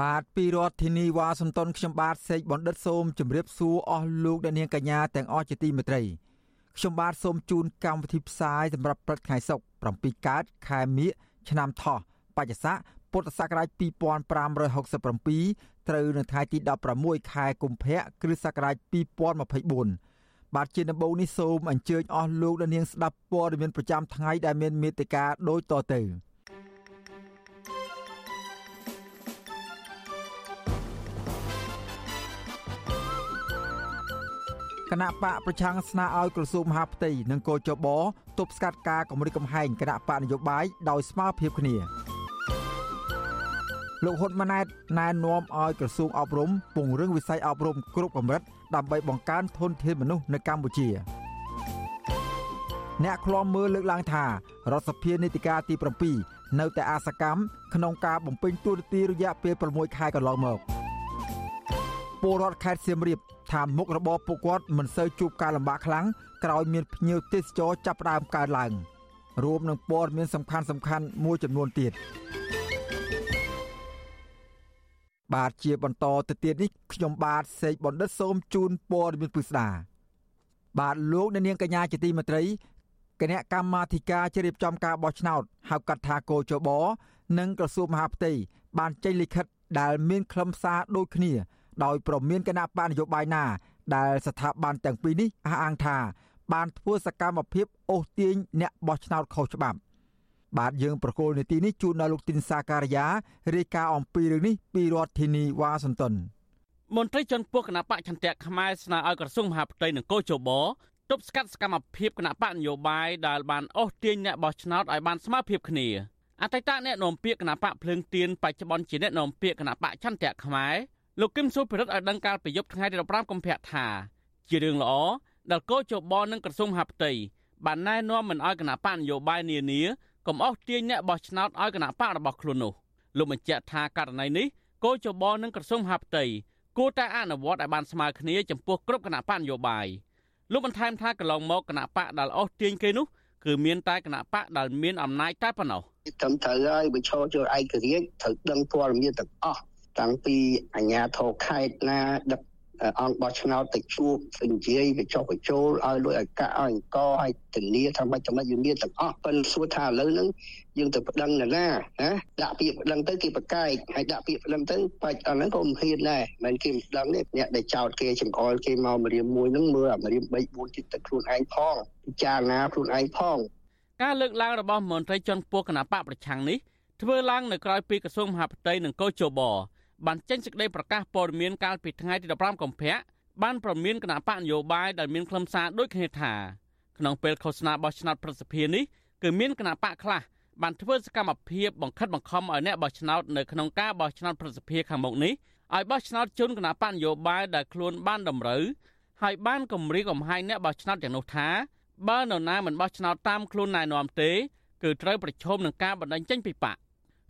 បាទពីរដ្ឋធានីវ៉ាស៊ីនតោនខ្ញុំបាទសេកបណ្ឌិតសូមជម្រាបសួរអស់លោកអ្នកនាងកញ្ញាទាំងអស់ជាទីមេត្រីខ្ញុំបាទសូមជូនកម្មវិធីផ្សាយសម្រាប់ព្រឹកថ្ងៃសុក្រ7កើតខែមិញឆ្នាំថោះបច្ចស័កពុទ្ធសករាជ2567ត្រូវនៅថ្ងៃទី16ខែកុម្ភៈគ្រិស្តសករាជ2024បាទជាដំបូងនេះសូមអញ្ជើញអស់លោកអ្នកនាងស្ដាប់ព័ត៌មានប្រចាំថ្ងៃដែលមានមេត្តាដូចតទៅ គណៈបកប្រឆាំងស្នើឲ្យក្រសួងមហាផ្ទៃនិងកោចបទប់ស្កាត់ការគម្រិតកំហែងគណៈបកនយោបាយដោយស្មើភាពគ្នាលោកហ៊ុនម៉ាណែតណែនាំឲ្យក្រសួងអប់រំពង្រឹងវិស័យអប់រំគ្រប់កម្រិតដើម្បីបង្កើនធនធានមនុស្សនៅកម្ពុជាអ្នកខ្លំមើលលើកឡើងថារដ្ឋសភានីតិកាទី7នៅតែអាសកម្មក្នុងការបំពេញតួនាទីរយៈពេល6ខែកន្លងមកពលរដ្ឋខេត្តសៀមរាប ថាមុខរបរពួកគាត់មិនសូវជួបការលំបាកខ្លាំងក្រោយមានភ្ញៀវទេសចរចាប់ផ្ដើមកើនឡើងរួមនឹងព័ត៌មានសំខាន់សំខាន់មួយចំនួនទៀតបាទជាបន្តទៅទៀតនេះខ្ញុំបាទសេកបណ្ឌិតសូមជូនព័ត៌មានពិស្ដាបាទលោកអ្នកនាងកញ្ញាជាទីមេត្រីគណៈកម្មាធិការជ្រៀបចំការបោះឆ្នោតហៅកាត់ថាកោជបនិងក្រសួងមហាផ្ទៃបានចេញលិខិតដែលមានខ្លឹមសារដូចគ្នា ដោយប្រមានគណៈបកនយោបាយណាដែលស្ថាប័នទាំងពីរនេះអះអាងថា បានធ្វើសកម្មភាពអូសទាញអ្នកបោះឆ្នោតខុសច្បាប់បាទយើងប្រកូលនីតិនេះជូនដល់លោកទីនសាការីយ៉ារាយការណ៍អំពីរឿងនេះពីរដ្ឋធានីវ៉ាស៊ីនតោនមន្ត្រីជាន់ខ្ពស់គណៈបកចន្ទៈខ្មែរស្នើឲ្យក្រសួងមហាផ្ទៃនិងកោជបទប់ស្កាត់សកម្មភាពគណៈបកនយោបាយដែលបានអូសទាញអ្នកបោះឆ្នោតឲ្យបានស្មើភាពគ្នាអតីតអ្នកនាំពាក្យគណៈបកភ្លើងទៀនបច្ចុប្បន្នជាអ្នកនាំពាក្យគណៈបកចន្ទៈខ្មែរ លោកគឹមសុភិរិទ្ធឲ្យដឹងកាលពីយប់ថ្ងៃទី15កុម្ភៈថាជារឿងល្អដែលកោជបនិងក្រសួងមហាផ្ទៃបានណែនាំមិនឲ្យគណៈបកនយោបាយនានាកុំអស់ទាញអ្នកបោះឆ្នោតឲ្យគណៈបករបស់ខ្លួននោះលោកបញ្ជាក់ថាករណីនេះកោជបនិងក្រសួងមហាផ្ទៃគួរតែអនុវត្តឲ្យបានស្មើគ្នាចំពោះគ្រប់គណៈបកនយោបាយលោកបន្ថែមថាកន្លងមកគណៈបកដែលអស់ទាញគេនោះគឺមានតែគណៈបកដែលមានអំណាចតែប៉ុណ្ណោះត្រឹមត្រូវហើយបញ្ឈរចូលឯករាជ្យត្រូវដឹងព័ត៌មានទាំងអស់ តាំងពីអាជ្ញាធរខេត្តណាដឹកអង្គបោះឆ្នោតទៅជួបនិយាយទៅចុះបញ្ចូលឲ្យលុយឲ្យកាក់ឲ្យអង្គឲ្យធានាថាមិនចំណេញយើងមានទាំងអស់ប៉ុន្តែសួរថាឥឡូវហ្នឹងយើងទៅប្តឹងណាណាណាដាក់ពាក្យប្តឹងទៅគេប្រកែកហើយដាក់ពាក្យប្តឹងទៅបាច់អាហ្នឹងក៏មិនហ៊ានដែរមិនគេប្តឹងនេះអ្នកដែលចោតគេចង្អុលគេមកមរៀមមួយហ្នឹងមើលអាមរៀម3 4ទៀតទៅខ្លួនឯងផងពិចារណាខ្លួនឯងផងការលើកឡើងរបស់មន្ត្រីជាន់ខ្ពស់គណៈបកប្រឆាំងនេះធ្វើឡើងនៅក្រៅពីក្រសួងមហាផ្ទៃនិងកោជប បានចេញសេចក្តីប្រកាសព័ត៌មានកាលពីថ្ងៃទី15កុម្ភៈបានប្រមានគណៈបកនយោបាយដែលមានខ្លឹមសារដូចគ្នាថាក្នុងពេលឃោសនាបោះឆ្នោតប្រសិទ្ធភាពនេះគឺមានគណៈបកខ្លះបានធ្វើសកម្មភាពបង្ខិតបង្ខំឲ្យអ្នកបោះឆ្នោតនៅក្នុងការបោះឆ្នោតប្រសិទ្ធភាពខាងមុខនេះឲ្យបោះឆ្នោតជូនគណៈបកនយោបាយដែលខ្លួនបានតម្រូវហើយបានគម្រាមកំហែងអ្នកបោះឆ្នោតយ៉ាងនោះថាបើនរណាមិនបោះឆ្នោតតាមខ្លួនណែនាំទេគឺត្រូវប្រឈមនឹងការបណ្តេញចេញពីបក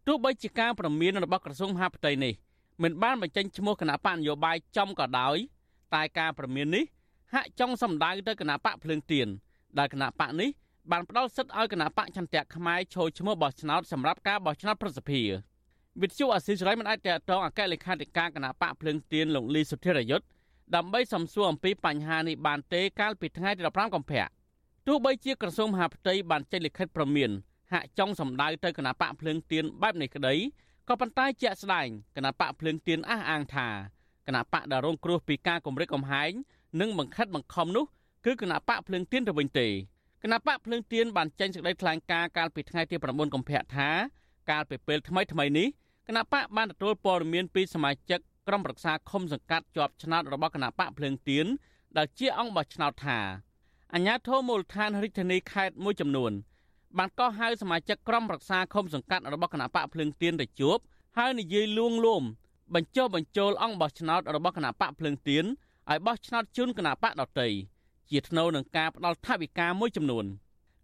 ទោះបីជាការប្រមានរបស់ក្រសួងមហាផ្ទៃនេះ មិនបានបញ្ចេញឈ្មោះគណៈបកនយោបាយចំក៏ដោយ តែការប្រមាននេះហាក់ចង់សម្ដៅទៅគណៈបកភ្លើងទៀនដែលគណៈបកនេះបានផ្ដល់សិទ្ធិឲ្យគណៈបកចន្ទៈខ្មែរចូលឈ្មោះបោះឆ្នោតសម្រាប់ការបោះឆ្នោតប្រសិទ្ធភាពវិទ្យុអាស៊ីសេរីមិនអាចតតងអគ្គលេខាធិការគណៈបកភ្លើងទៀនលោកលីសុធិរយុទ្ធដើម្បីសំសួរអំពីបញ្ហានេះបានទេកាលពីថ្ងៃទី15កុម្ភៈទោះបីជាក្រសួងមហាផ្ទៃបានចេញលិខិតប្រមានហាក់ចង់សម្ដៅទៅគណៈបកភ្លើងទៀនបែបនេះក្តី ក៏ប៉ុន្តែជាក់ស្ដែងគណៈបកភ្លើងទៀនអះអាងថាគណៈបកដែលរងគ្រោះពីការគម្រិតកំហែងនិងបង្ខិតបង្ខំនោះគឺគណៈបកភ្លើងទៀនទៅវិញទេគណៈបកភ្លើងទៀនបានចេញសេចក្តីថ្លែងការណ៍កាលពីថ្ងៃទី9កុម្ភៈថាកាលពីពេលថ្មីថ្មីនេះគណៈបកបានទទួលព័ត៌មានពីសមាជិកក្រុមប្រឹក្សាឃុំសង្កាត់ជាប់ឆ្នោតរបស់គណៈបកភ្លើងទៀនដែលជាអង្គបោះឆ្នោតថាអញ្ញាធមូលដ្ឋានរាជធានីខេត្តមួយចំនួន បានកោះហៅសមាជិកក្រុមប្រឹក្សាឃុំសង្កាត់របស់គណៈបកភ្លើងទៀនទៅជួបហើយនិយាយលួងលោមបញ្ចុះបញ្ចូលអង្គបោះឆ្នោតរបស់គណៈបកភ្លើងទៀនឲ្យបោះឆ្នោតជូនគណៈបកដតីជាថ្នូវនឹងការផ្ដាល់ថវិកាមួយចំនួន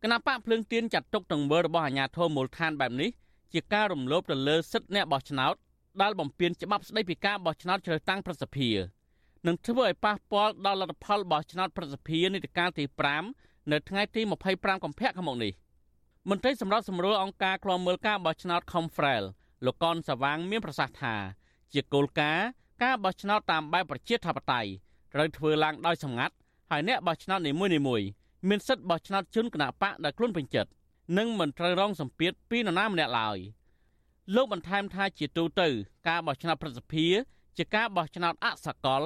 គណៈបកភ្លើងទៀនចាត់ទុកទង្វើរបស់អាជ្ញាធរមូលដ្ឋានបែបនេះជាការរំលោភទៅលើសិទ្ធិអ្នកបោះឆ្នោតដែលបំពានច្បាប់ស្តីពីការបោះឆ្នោតជ្រើសតាំងប្រសិទ្ធិនឹងធ្វើឲ្យប៉ះពាល់ដល់លទ្ធផលបោះឆ្នោតប្រសិទ្ធិនីតិកាលទី5នៅថ្ងៃទី25កុម្ភៈខាងមុខនេះ មន្ត្រីសម្រាប់សម្រួលអង្គការឃ្លាំមើលការបោះឆ្នោត Confrel លោកកនសវាងមានប្រសាសន៍ថាជាគោលការណ៍ការបោះឆ្នោតតាមបែបប្រជាធិបតេយ្យត្រូវធ្វើឡើងដោយសម្ងាត់ហើយអ្នកបោះឆ្នោតនីមួយៗមានសិទ្ធិបោះឆ្នោតជូនគណៈបកដែលខ្លួនពេញចិត្តនិងមិនត្រូវរងសម្ពាធពីនរណាម្នាក់ឡើយលោកបន្ថែមថាជាទូទៅ ការបោះឆ្នោតប្រសិទ្ធិជាការបោះឆ្នោតអសកល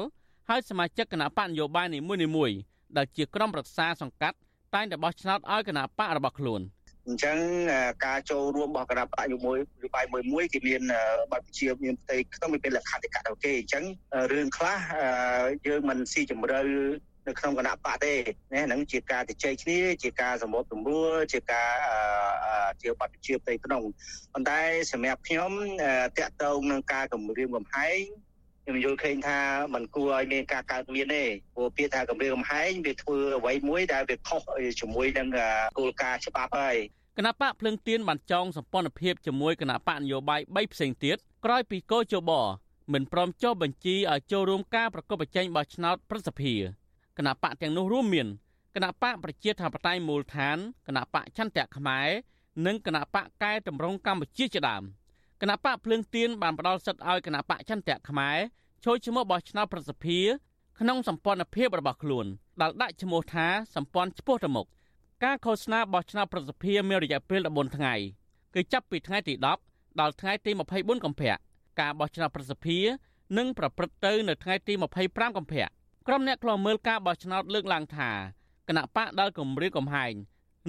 ហើយសមាជិកគណៈបកនយោបាយនីមួយៗដែលជាក្រុមប្រឹក្សាសង្កាត់តែងតែបោះឆ្នោតឲ្យគណៈបករបស់ខ្លួន អញ្ចឹងការចូលរួមរបស់គណៈបកយុមួយយុបាយមួយមួយគេមានបទជាមានផ្ទៃក្នុងមានលក្ខន្តិកៈទៅគេអញ្ចឹងរឿងខ្លះយើងមិនស៊ីជម្រៅនៅក្នុងគណៈបកទេណាហ្នឹងជាការទៅជ័យគ្នាជាការសម្របសម្រួលជាការជាបទជាផ្ទៃក្នុងប៉ុន្តែសម្រាប់ខ្ញុំតាក់ទងនឹងការគម្រាមកំហែង ខ្ញុំយល់ឃើញថាมันគួរឲ្យមានការកើតមានទេព្រោះពាក្យថាគម្រាមកំហែងវាធ្វើអ្វីមួយដែលវាខុសជាមួយនឹងគោលការណ៍ច្បាប់ហើយគណៈបកភ្លឹងទៀនបានចងសម្ព័ន្ធភាពជាមួយគណៈបកនយោបាយ3ផ្សេងទៀតក្រោយពីកោជបមិនព្រមចុះបញ្ជីឲ្យចូលរួមការប្រកបប្រជែងបោះឆ្នោតប្រសិទ្ធភាពគណៈបកទាំងនោះរួមមានគណៈបកប្រជាធិបតេយ្យមូលដ្ឋានគណៈបកចន្ទៈខ្មែរនិងគណៈបកកែតម្រង់កម្ពុជាជាដើម គណៈបកភ្លើងទៀនបានផ្ដល់សិទ្ធិឲ្យគណៈបកចន្ទៈខ្មែរចូលឈ្មោះបោះឆ្នោតប្រសិទ្ធិក្នុងសម្ព័ន្ធភាពរបស់ខ្លួនដែលដាក់ឈ្មោះថាសម្ព័ន្ធឆ្ពោះទៅមុខការឃោសនាបោះឆ្នោតប្រសិទ្ធិមានរយៈពេល14ថ្ងៃគឺចាប់ពីថ្ងៃទី10ដល់ថ្ងៃទី24កុម្ភៈការបោះឆ្នោតប្រសិទ្ធិនឹងប្រព្រឹត្តទៅនៅថ្ងៃទី25កុម្ភៈក្រុមអ្នកខ្លាំមើលការបោះឆ្នោតលើកឡើងថាគណៈបកដែលគម្រាមកំហែង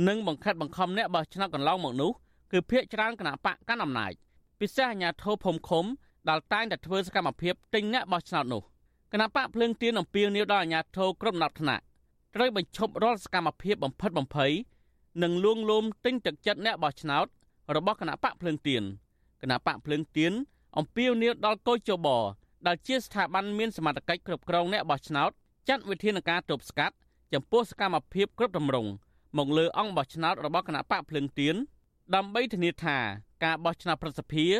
និងបង្ខិតបង្ខំអ្នកបោះឆ្នោតកន្លងមកនោះគឺភាកច្រើនគណៈបកកាន់អំណាច ពិសេសអាជ្ញាធរភូមិឃុំដែលតែងតែធ្វើសកម្មភាពទិញអ្នកបោះឆ្នោតនោះគណៈបកភ្លើងទៀនអំពាវនាវដល់អាជ្ញាធរគ្រប់ដំណាក់ថ្នាក់ត្រូវបញ្ឈប់រាល់សកម្មភាពបំផិតបំភ័យនិងលួងលោមទិញទឹកចិត្តអ្នកបោះឆ្នោតរបស់គណៈបកភ្លើងទៀនគណៈបកភ្លើងទៀនអំពាវនាវដល់កោជបដែលជាស្ថាប័នមានសមត្ថកិច្ចគ្រប់គ្រងអ្នកបោះឆ្នោតចាត់វិធានការទប់ស្កាត់ចំពោះសកម្មភាពគ្រប់ទម្រង់មកលើអង្គបោះឆ្នោតរបស់គណៈបកភ្លឹងទៀន ដើម្បីធានាថាការបោះឆ្នោតប្រសិទ្ធភាព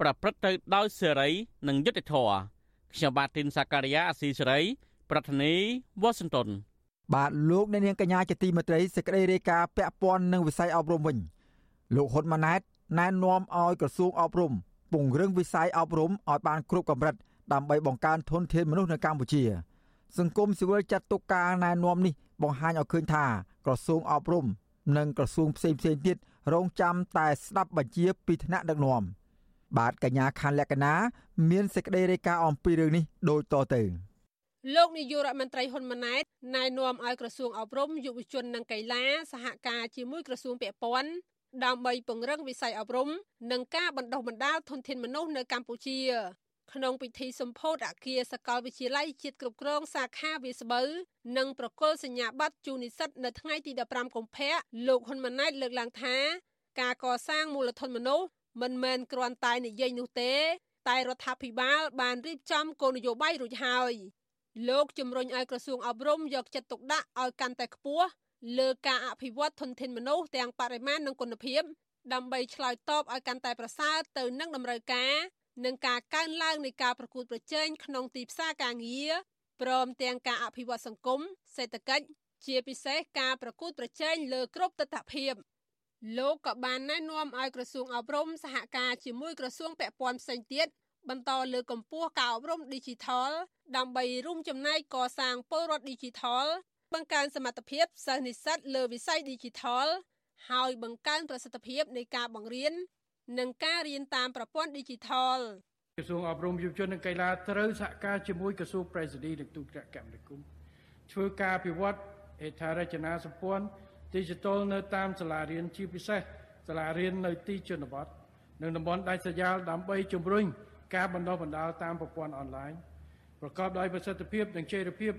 ប្រព្រឹត្តទៅដោយសេរីនិងយុត្តិធម៌ខ្ញុំបាទទីនសាការីយ៉ាអស៊ីសេរី ប្រធានីវ៉ាស៊ីនតោនបាទលោកអ្នកនាងកញ្ញាជាទីមេត្រីសេចក្តីរាយការណ៍ពាក់ព័ន្ធនឹងវិស័យអប់រំវិញលោកហ៊ុនម៉ាណែតណែនាំឲ្យក្រសួងអប់រំពង្រឹងវិស័យអប់រំឲ្យបានគ្រប់កម្រិតដើម្បីបង្កើនធនធានមនុស្សនៅកម្ពុជា សង្គមស៊ីវិលចាត់ទុកការណែនាំនេះបង្ហាញឲ្យឃើញថាក្រសួងអប់រំនិងក្រសួងផ្សេងផ្សេងទៀត រងចាំតែស្ដាប់បញ្ជាពីថ្នាក់ដឹកនាំបាទកញ្ញាខាន់លក្ខណាមានសេចក្តីរាយការណ៍អំពីរឿងនេះដូចតទៅលោកនាយករដ្ឋមន្ត្រីហ៊ុនម៉ាណែតណែនាំឲ្យក្រសួងអប់រំយុវជននិងកីឡាសហការជាមួយក្រសួងពាក់ព័ន្ធដើម្បីពង្រឹងវិស័យអប់រំនិងការបណ្ដុះបណ្ដាលធនធានមនុស្សនៅកម្ពុជា ក្នុងពិធីសម្ពោធអគារសាកលវិទ្យាល័យជាតិគ្រប់គ្រងសាខាវាស្បូវនិងប្រគល់សញ្ញាបត្រជូននិស្សិតនៅថ្ងៃទី15កុម្ភៈលោកហ៊ុនម៉ាណែតលើកឡើងថា ការកសាងមូលធនមនុស្សមិនមែនគ្រាន់តែនិយាយនោះទេ តែរដ្ឋាភិបាលបានរៀបចំគោលនយោបាយរួចហើយលោកជំរុញឲ្យក្រសួងអប់រំយកចិត្តទុកដាក់ឲ្យកាន់តែខ្ពស់លើការអភិវឌ្ឍធនធានមនុស្សទាំងបរិមាណនិងគុណភាពដើម្បីឆ្លើយតបឲ្យកាន់តែប្រសើរទៅនឹងតម្រូវការ និងការកើនឡើងនៃការប្រកួតប្រជែងក្នុងទីផ្សារការងារព្រមទាំងការអភិវឌ្ឍសង្គមសេដ្ឋកិច្ចជាពិសេសការប្រកួតប្រជែងលើគ្រប់ទិដ្ឋភាពលោកក៏បានណែនាំឲ្យក្រសួងអប់រំសហការជាមួយក្រសួងពាក់ព័ន្ធផ្សេងទៀតបន្តលើកកម្ពស់ការអប់រំ Digital ដើម្បីរួមចំណែកកសាងពលរដ្ឋ Digital បង្កើនសមត្ថភាពសិស្សនិស្សិតលើវិស័យ Digital ហើយបង្កើនប្រសិទ្ធភាពនៃការបង្រៀន និងការរៀនតាមប្រព័ន្ធ Digital ក្រសួងអប់រំយុវជននិងកីឡាត្រូវសហការជាមួយក្រសួងប្រៃសណីនិងទូតគមនាគមន៍ធ្វើការអភិវឌ្ឍហេដ្ឋារចនាសម្ព័ន្ធ Digital នៅតាមសាលារៀនជាពិសេសសាលារៀននៅទីជនបទនិងតំបន់ដាច់ស្រយាលដើម្បីជំរុញការបណ្ដុះបណ្ដាលតាមប្រព័ន្ធអនឡាញប្រកបដោយប្រសិទ្ធភាពនិងចីរភាព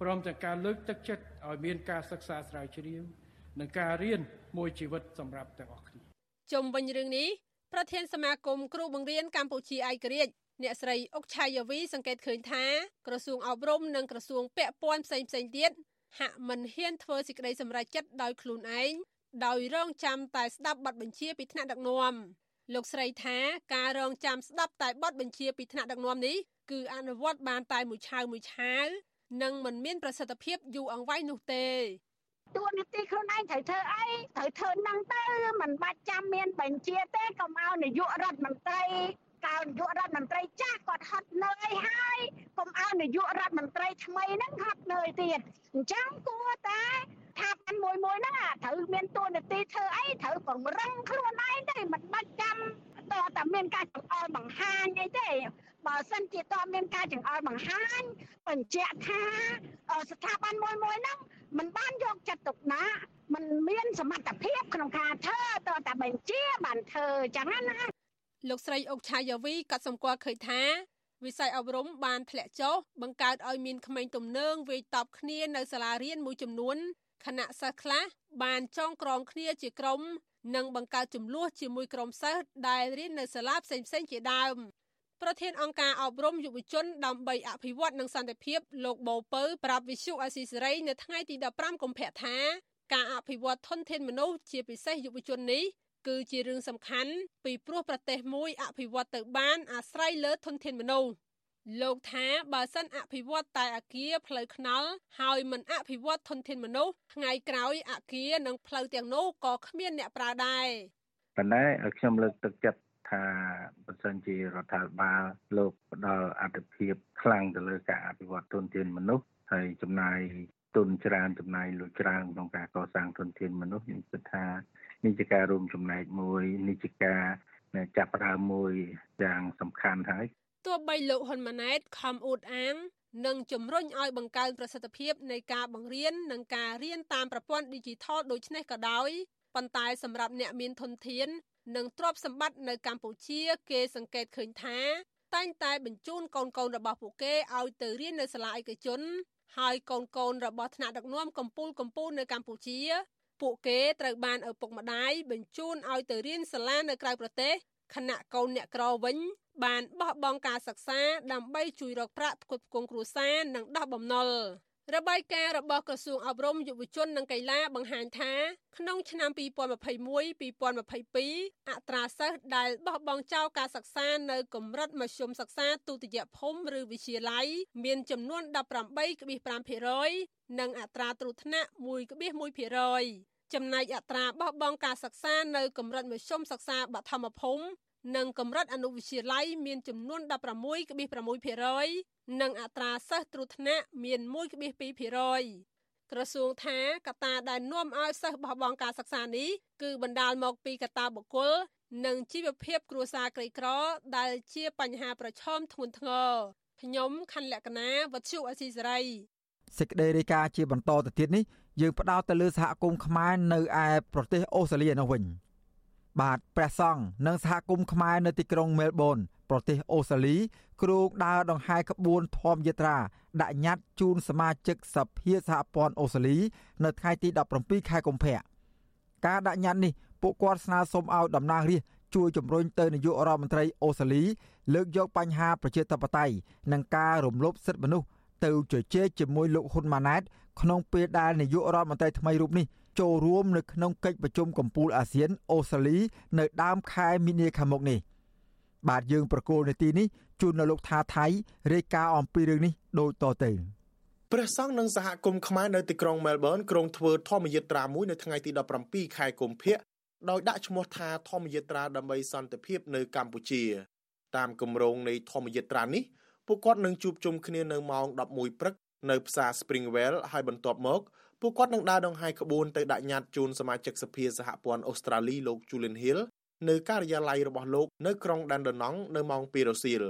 ព្រមទាំងការលើកទឹកចិត្តឲ្យមានការសិក្សាស្រាវជ្រាវនិងការរៀនមួយជីវិតសម្រាប់ទាំងអស់គ្នាជុំវិញរឿងនេះ ប្រធានសមាគមគ្រូបង្រៀនកម្ពុជាឯករាជ្យអ្នកស្រីអុកឆាយាវីសង្កេតឃើញថាក្រសួងអប់រំនិងក្រសួងពាក់ព័ន្ធផ្សេងៗទៀតហាក់មិនហ៊ានធ្វើសេចក្តីសម្រេចចិត្តដោយខ្លួនឯងដោយរងចាំតែស្ដាប់បទបញ្ជាពីថ្នាក់ដឹកនាំលោកស្រីថាការរងចាំស្ដាប់តែបទបញ្ជាពីថ្នាក់ដឹកនាំនេះគឺអនុវត្តបានតែមួយឆាវមួយឆាវនិងមិនមានប្រសិទ្ធភាពយូរអង្វែងនោះទេ តួនាទីខ្លួនឯងត្រូវធ្វើអីត្រូវធ្វើនឹងទៅមិនបាច់ចាំមានបញ្ជាទេកុំឲ្យនាយករដ្ឋមន្ត្រីកាលនាយករដ្ឋមន្ត្រីចាស់គាត់ហត់នឿយហើយកុំឲ្យនាយករដ្ឋមន្ត្រីថ្មីហ្នឹងហត់នឿយទៀតអញ្ចឹងគួរតែថាបានមួយមួយហ្នឹងត្រូវមានតួនាទីធ្វើអីត្រូវពង្រឹងខ្លួនឯងទេមិនបាច់ចាំតើតែមានការចង្អុលបង្ហាញអីទេ បើសិនជាតើមានការចង្អុលបង្ហាញបញ្ជាក់ថាស្ថាប័នមួយមួយហ្នឹងมันបានយកចិត្តទុកដាក់มันមានសមត្ថភាពក្នុងការធ្វើតើតែបញ្ជាបានធ្វើចឹងណាលោកស្រីអុកឆាយាវីក៏សម្គាល់ឃើញថាវិស័យអប់រំបានធ្លាក់ចុះបង្កើតឲ្យមានក្មេងទំនើងវាយតប់គ្នានៅសាលារៀនមួយចំនួនខណៈសិស្សខ្លះបានចងក្រងគ្នាជាក្រុមនិងបង្កើតចំនួនជាមួយក្រុមសិស្សដែលរៀននៅសាលាផ្សេងៗជាដើម ប្រធានអង្គការអប់រំយុវជនដើម្បីអភិវឌ្ឍនិងសន្តិភាពលោកបូពៅប្រាប់វិសុអស៊ីសេរីនៅថ្ងៃទី15កុម្ភៈថាការអភិវឌ្ឍធនធានមនុស្សជាពិសេសយុវជននេះគឺជារឿងសំខាន់ពីព្រោះប្រទេសមួយអភិវឌ្ឍទៅបានអាស្រ័យលើធនធានមនុស្សលោកថាបើសិនអភិវឌ្ឍតែអាគារផ្លូវថ្នល់ហើយមិនអភិវឌ្ឍធនធានមនុស្សថ្ងៃក្រោយអាគារនិងផ្លូវទាំងនោះក៏គ្មានអ្នកប្រើដែរប៉ុន្តែខ្ញុំលើកទឹកចិត្ត ថាបើសិនជារដ្ឋាភិបាលលោកផ្ដល់អត្ថភាពខ្លាំងទៅលើការអភិវឌ្ឍទុនធានមនុស្សហើយចំណាយទុនច្រើនចំណាយលុយច្រើនក្នុងការកសាងទុនធានមនុស្សខ្ញុំគិតថានេះជាការរួមចំណែកមួយនេះជាការចាប់ផ្ដើមមួយយ៉ាងសំខាន់ហើយទោះបីលោកហ៊ុនម៉ាណែតខំអួតអាងនិងជំរុញឲ្យបង្កើនប្រសិទ្ធភាពនៃការបង្រៀននិងការរៀនតាមប្រព័ន្ធ Digital ដូចនេះក៏ដោយប៉ុន្តែសម្រាប់អ្នកមានធនធាន និងទ្រព្យសម្បត្តិនៅកម្ពុជា គេសង្កេតឃើញថា តែងតែបញ្ជូនកូនកូនរបស់ពួកគេឲ្យទៅរៀននៅសាលាឯកជន ហើយកូនកូនរបស់ថ្នាក់ដឹកនាំកម្ពុជាកម្ពុជានៅកម្ពុជា ពួកគេត្រូវបានឪពុកម្ដាយបញ្ជូនឲ្យទៅរៀនសាលានៅក្រៅប្រទេសខណៈកូនអ្នកក្រវិញ បានបោះបង់ការសិក្សាដើម្បីជួយរកប្រាក់ផ្គត់ផ្គង់គ្រួសារនិងដោះបំណុល របាយការណ៍របស់ក្រសួងអប់រំយុវជននិងកីឡាបង្ហាញថា ក្នុងឆ្នាំ2021-2022អត្រាសិស្សដែលបោះបង់ចោលការសិក្សានៅកម្រិតមធ្យមសិក្សាទុតិយភូមិឬវិទ្យាល័យមានចំនួន18.5%និងអត្រាត្រួតថ្នាក់1.1%ចំណែកអត្រាបោះបង់ការសិក្សានៅកម្រិតមធ្យមសិក្សាបឋមភូមិ និងកម្រិតអនុវិទ្យាល័យមានចំនួន16.6%និងអត្រាសិស្សត្រួតថ្នាក់មាន1.2%ក្រសួងថាកត្តាដែលនាំឲ្យសិស្សបោះបង់ការសិក្សានេះគឺបណ្ដាលមកពីកត្តាបុគ្គលនិងជីវភាពគ្រួសារក្រីក្រ ដែលជាបញ្ហាប្រឈមធ្ងន់ធ្ងរខ្ញុំខណ្ឌលក្ខណាវັດឈុអសីសេរីសេចក្តីរាយការណ៍ជាបន្តទៅទៀតនេះយើងផ្ដោតទៅលើសហគមន៍ខ្មែរនៅឯប្រទេសអូស្ត្រាលីនោះវិញ។ បាទព្រះសង្ឃនិងសហគមន៍ខ្មែរនៅទីក្រុងមែលប៊នប្រទេសអូស្ត្រាលីគ្រោងដើរដង្ហែក្បួនធម្មយាត្រាដាក់ញត្តិជូនសមាជិកសភាសហព័ន្ធអូស្ត្រាលី នៅថ្ងៃទី17ខែកុម្ភៈការដាក់ញត្តិនេះពួកគាត់ស្នើសុំឲ្យតំណាងរាស្ត្រជួយជំរុញទៅនាយករដ្ឋមន្ត្រីអូស្ត្រាលី លើកយកបញ្ហាប្រជាធិបតេយ្យនិងការរំលោភសិទ្ធិមនុស្សទៅជជែកជាមួយលោកហ៊ុនម៉ាណែតក្នុងពេលដែលនាយករដ្ឋមន្ត្រីថ្មីរូបនេះ ចូលរួមនៅក្នុងកិច្ចប្រជុំកំពូលអាស៊ានអូស្ត្រាលី នៅដើមខែមីនាខាងមុខនេះបាទយើងប្រកូលនាទីនេះជូននៅលោកថាថៃរាយការណ៍អំពីរឿងនេះដូចតទៅព្រះសង្ឃនិងសហគមន៍ខ្មែរនៅទីក្រុងមែលប៊នក្រុងធ្វើធម្មយាត្រាមួយនៅថ្ងៃទី17ខែកុម្ភៈដោយដាក់ឈ្មោះថាធម្មយាត្រាដើម្បីសន្តិភាពនៅកម្ពុជា តាមគម្រោងនៃធម្មយាត្រានេះពួកគាត់នឹងជួបជុំគ្នានៅម៉ោង11ព្រឹកនៅផ្សារ Springwell ហើយបន្ទាប់មក ពួកគាត់នឹងដើរដង្ហែក្បួនទៅដាក់ញត្តិជូនសមាជិកសភាសហព័ន្ធអូស្ត្រាលីលោក Julian Hill នៅការិយាល័យរបស់លោកនៅក្រុង Dandenong នៅម៉ោង2រសៀល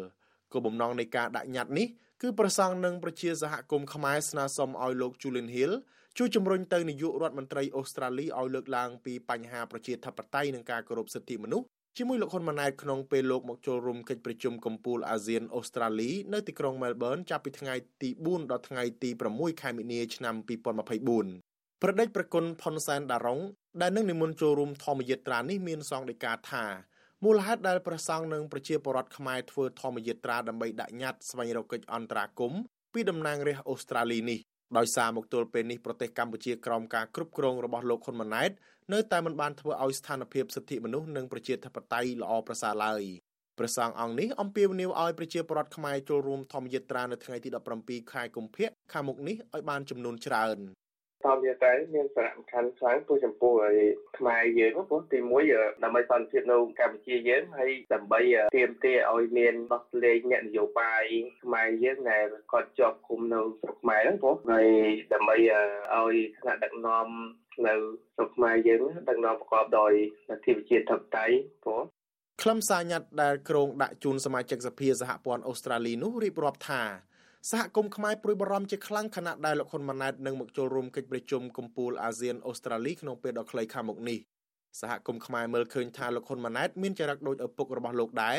គោលបំណងនៃការដាក់ញត្តិនេះគឺប្រសង់នឹងប្រជាសហគមន៍ខ្មែរស្នើសុំឲ្យលោក Julian Hill ជួយជំរុញទៅនាយករដ្ឋមន្ត្រីអូស្ត្រាលីឲ្យលើកឡើងពីបញ្ហាប្រជាធិបតេយ្យនិងការគោរពសិទ្ធិមនុស្ស ជាមួយលោកហ៊ុនម៉ាណែតក្នុងពេលលោកមកចូលរួមកិច្ចប្រជុំកំពូលអាស៊ានអូស្ត្រាលីនៅទីក្រុងមែលប៊នចាប់ពីថ្ងៃទី4ដល់ថ្ងៃទី6ខែមីនាឆ្នាំ2024ប្រដេចប្រគុណផុនសែនដារុងដែលនឹងនិមន្តចូលរួមធម្មយាត្រានេះមានសង្ឃដីកាថាមមូលហេតុដែលប្រសង់និងប្រជាពលរដ្ឋខ្មែរធ្វើធម្មយាត្រាដើម្បីដាក់ញត្តិស្វែងរកកិច្ចអន្តរាគមន៍ពីតំណាងរាស្ត្រអូស្ត្រាលីនេះ ដោយសារមកទល់ពេលនេះប្រទេសកម្ពុជាក្រោមការគ្រប់គ្រងរបស់លោកហ៊ុនម៉ាណែតនៅតែមិនបានធ្វើឲ្យស្ថានភាពសិទ្ធិមនុស្សនិងប្រជាធិបតេយ្យល្អប្រសើរឡើយព្រះសង្ឃអង្គនេះអំពាវនាវឲ្យប្រជាពលរដ្ឋខ្មែរចូលរួមធម្មយាត្រានៅថ្ងៃទី17ខែកុម្ភៈខាងមុខនេះឲ្យបានចំនួនច្រើន ធម្មយាត្រាមានសារៈសំខាន់ខ្លាំងព្រោះចំពោះឲ្យខ្មែរយើងព្រោះទី1ដើម្បីសន្តិភាពនៅកម្ពុជាយើងហើយដើម្បីទាមទារឲ្យមានដោះលែងអ្នកនយោបាយខ្មែរយើងដែលគាត់ជាប់គុំនៅស្រុកខ្មែរហ្នឹងព្រោះហើយដើម្បីឲ្យថ្នាក់ដឹកនាំនៅស្រុកខ្មែរយើងដឹកនាំប្រកបដោយលទ្ធិប្រជាធិបតេយ្យព្រោះខ្លឹមសារញត្តិដែលក្រុងដាក់ជូនសមាជិកសភាសហព័ន្ធអូស្ត្រាលីនោះរៀបរាប់ថា សហគមន៍ខ្មែរព្រួយបារម្ភជាខ្លាំងខណៈដែលលោកហ៊ុនម៉ាណែតនឹងមកចូលរួមកិច្ចប្រជុំកំពូលអាស៊ានអូស្ត្រាលីក្នុងពេលដ៏ខ្លីខាងមុខនេះសហគមន៍ខ្មែរមើលឃើញថាលោកហ៊ុនម៉ាណែតមានចរិតដូចឪពុករបស់លោកដែរ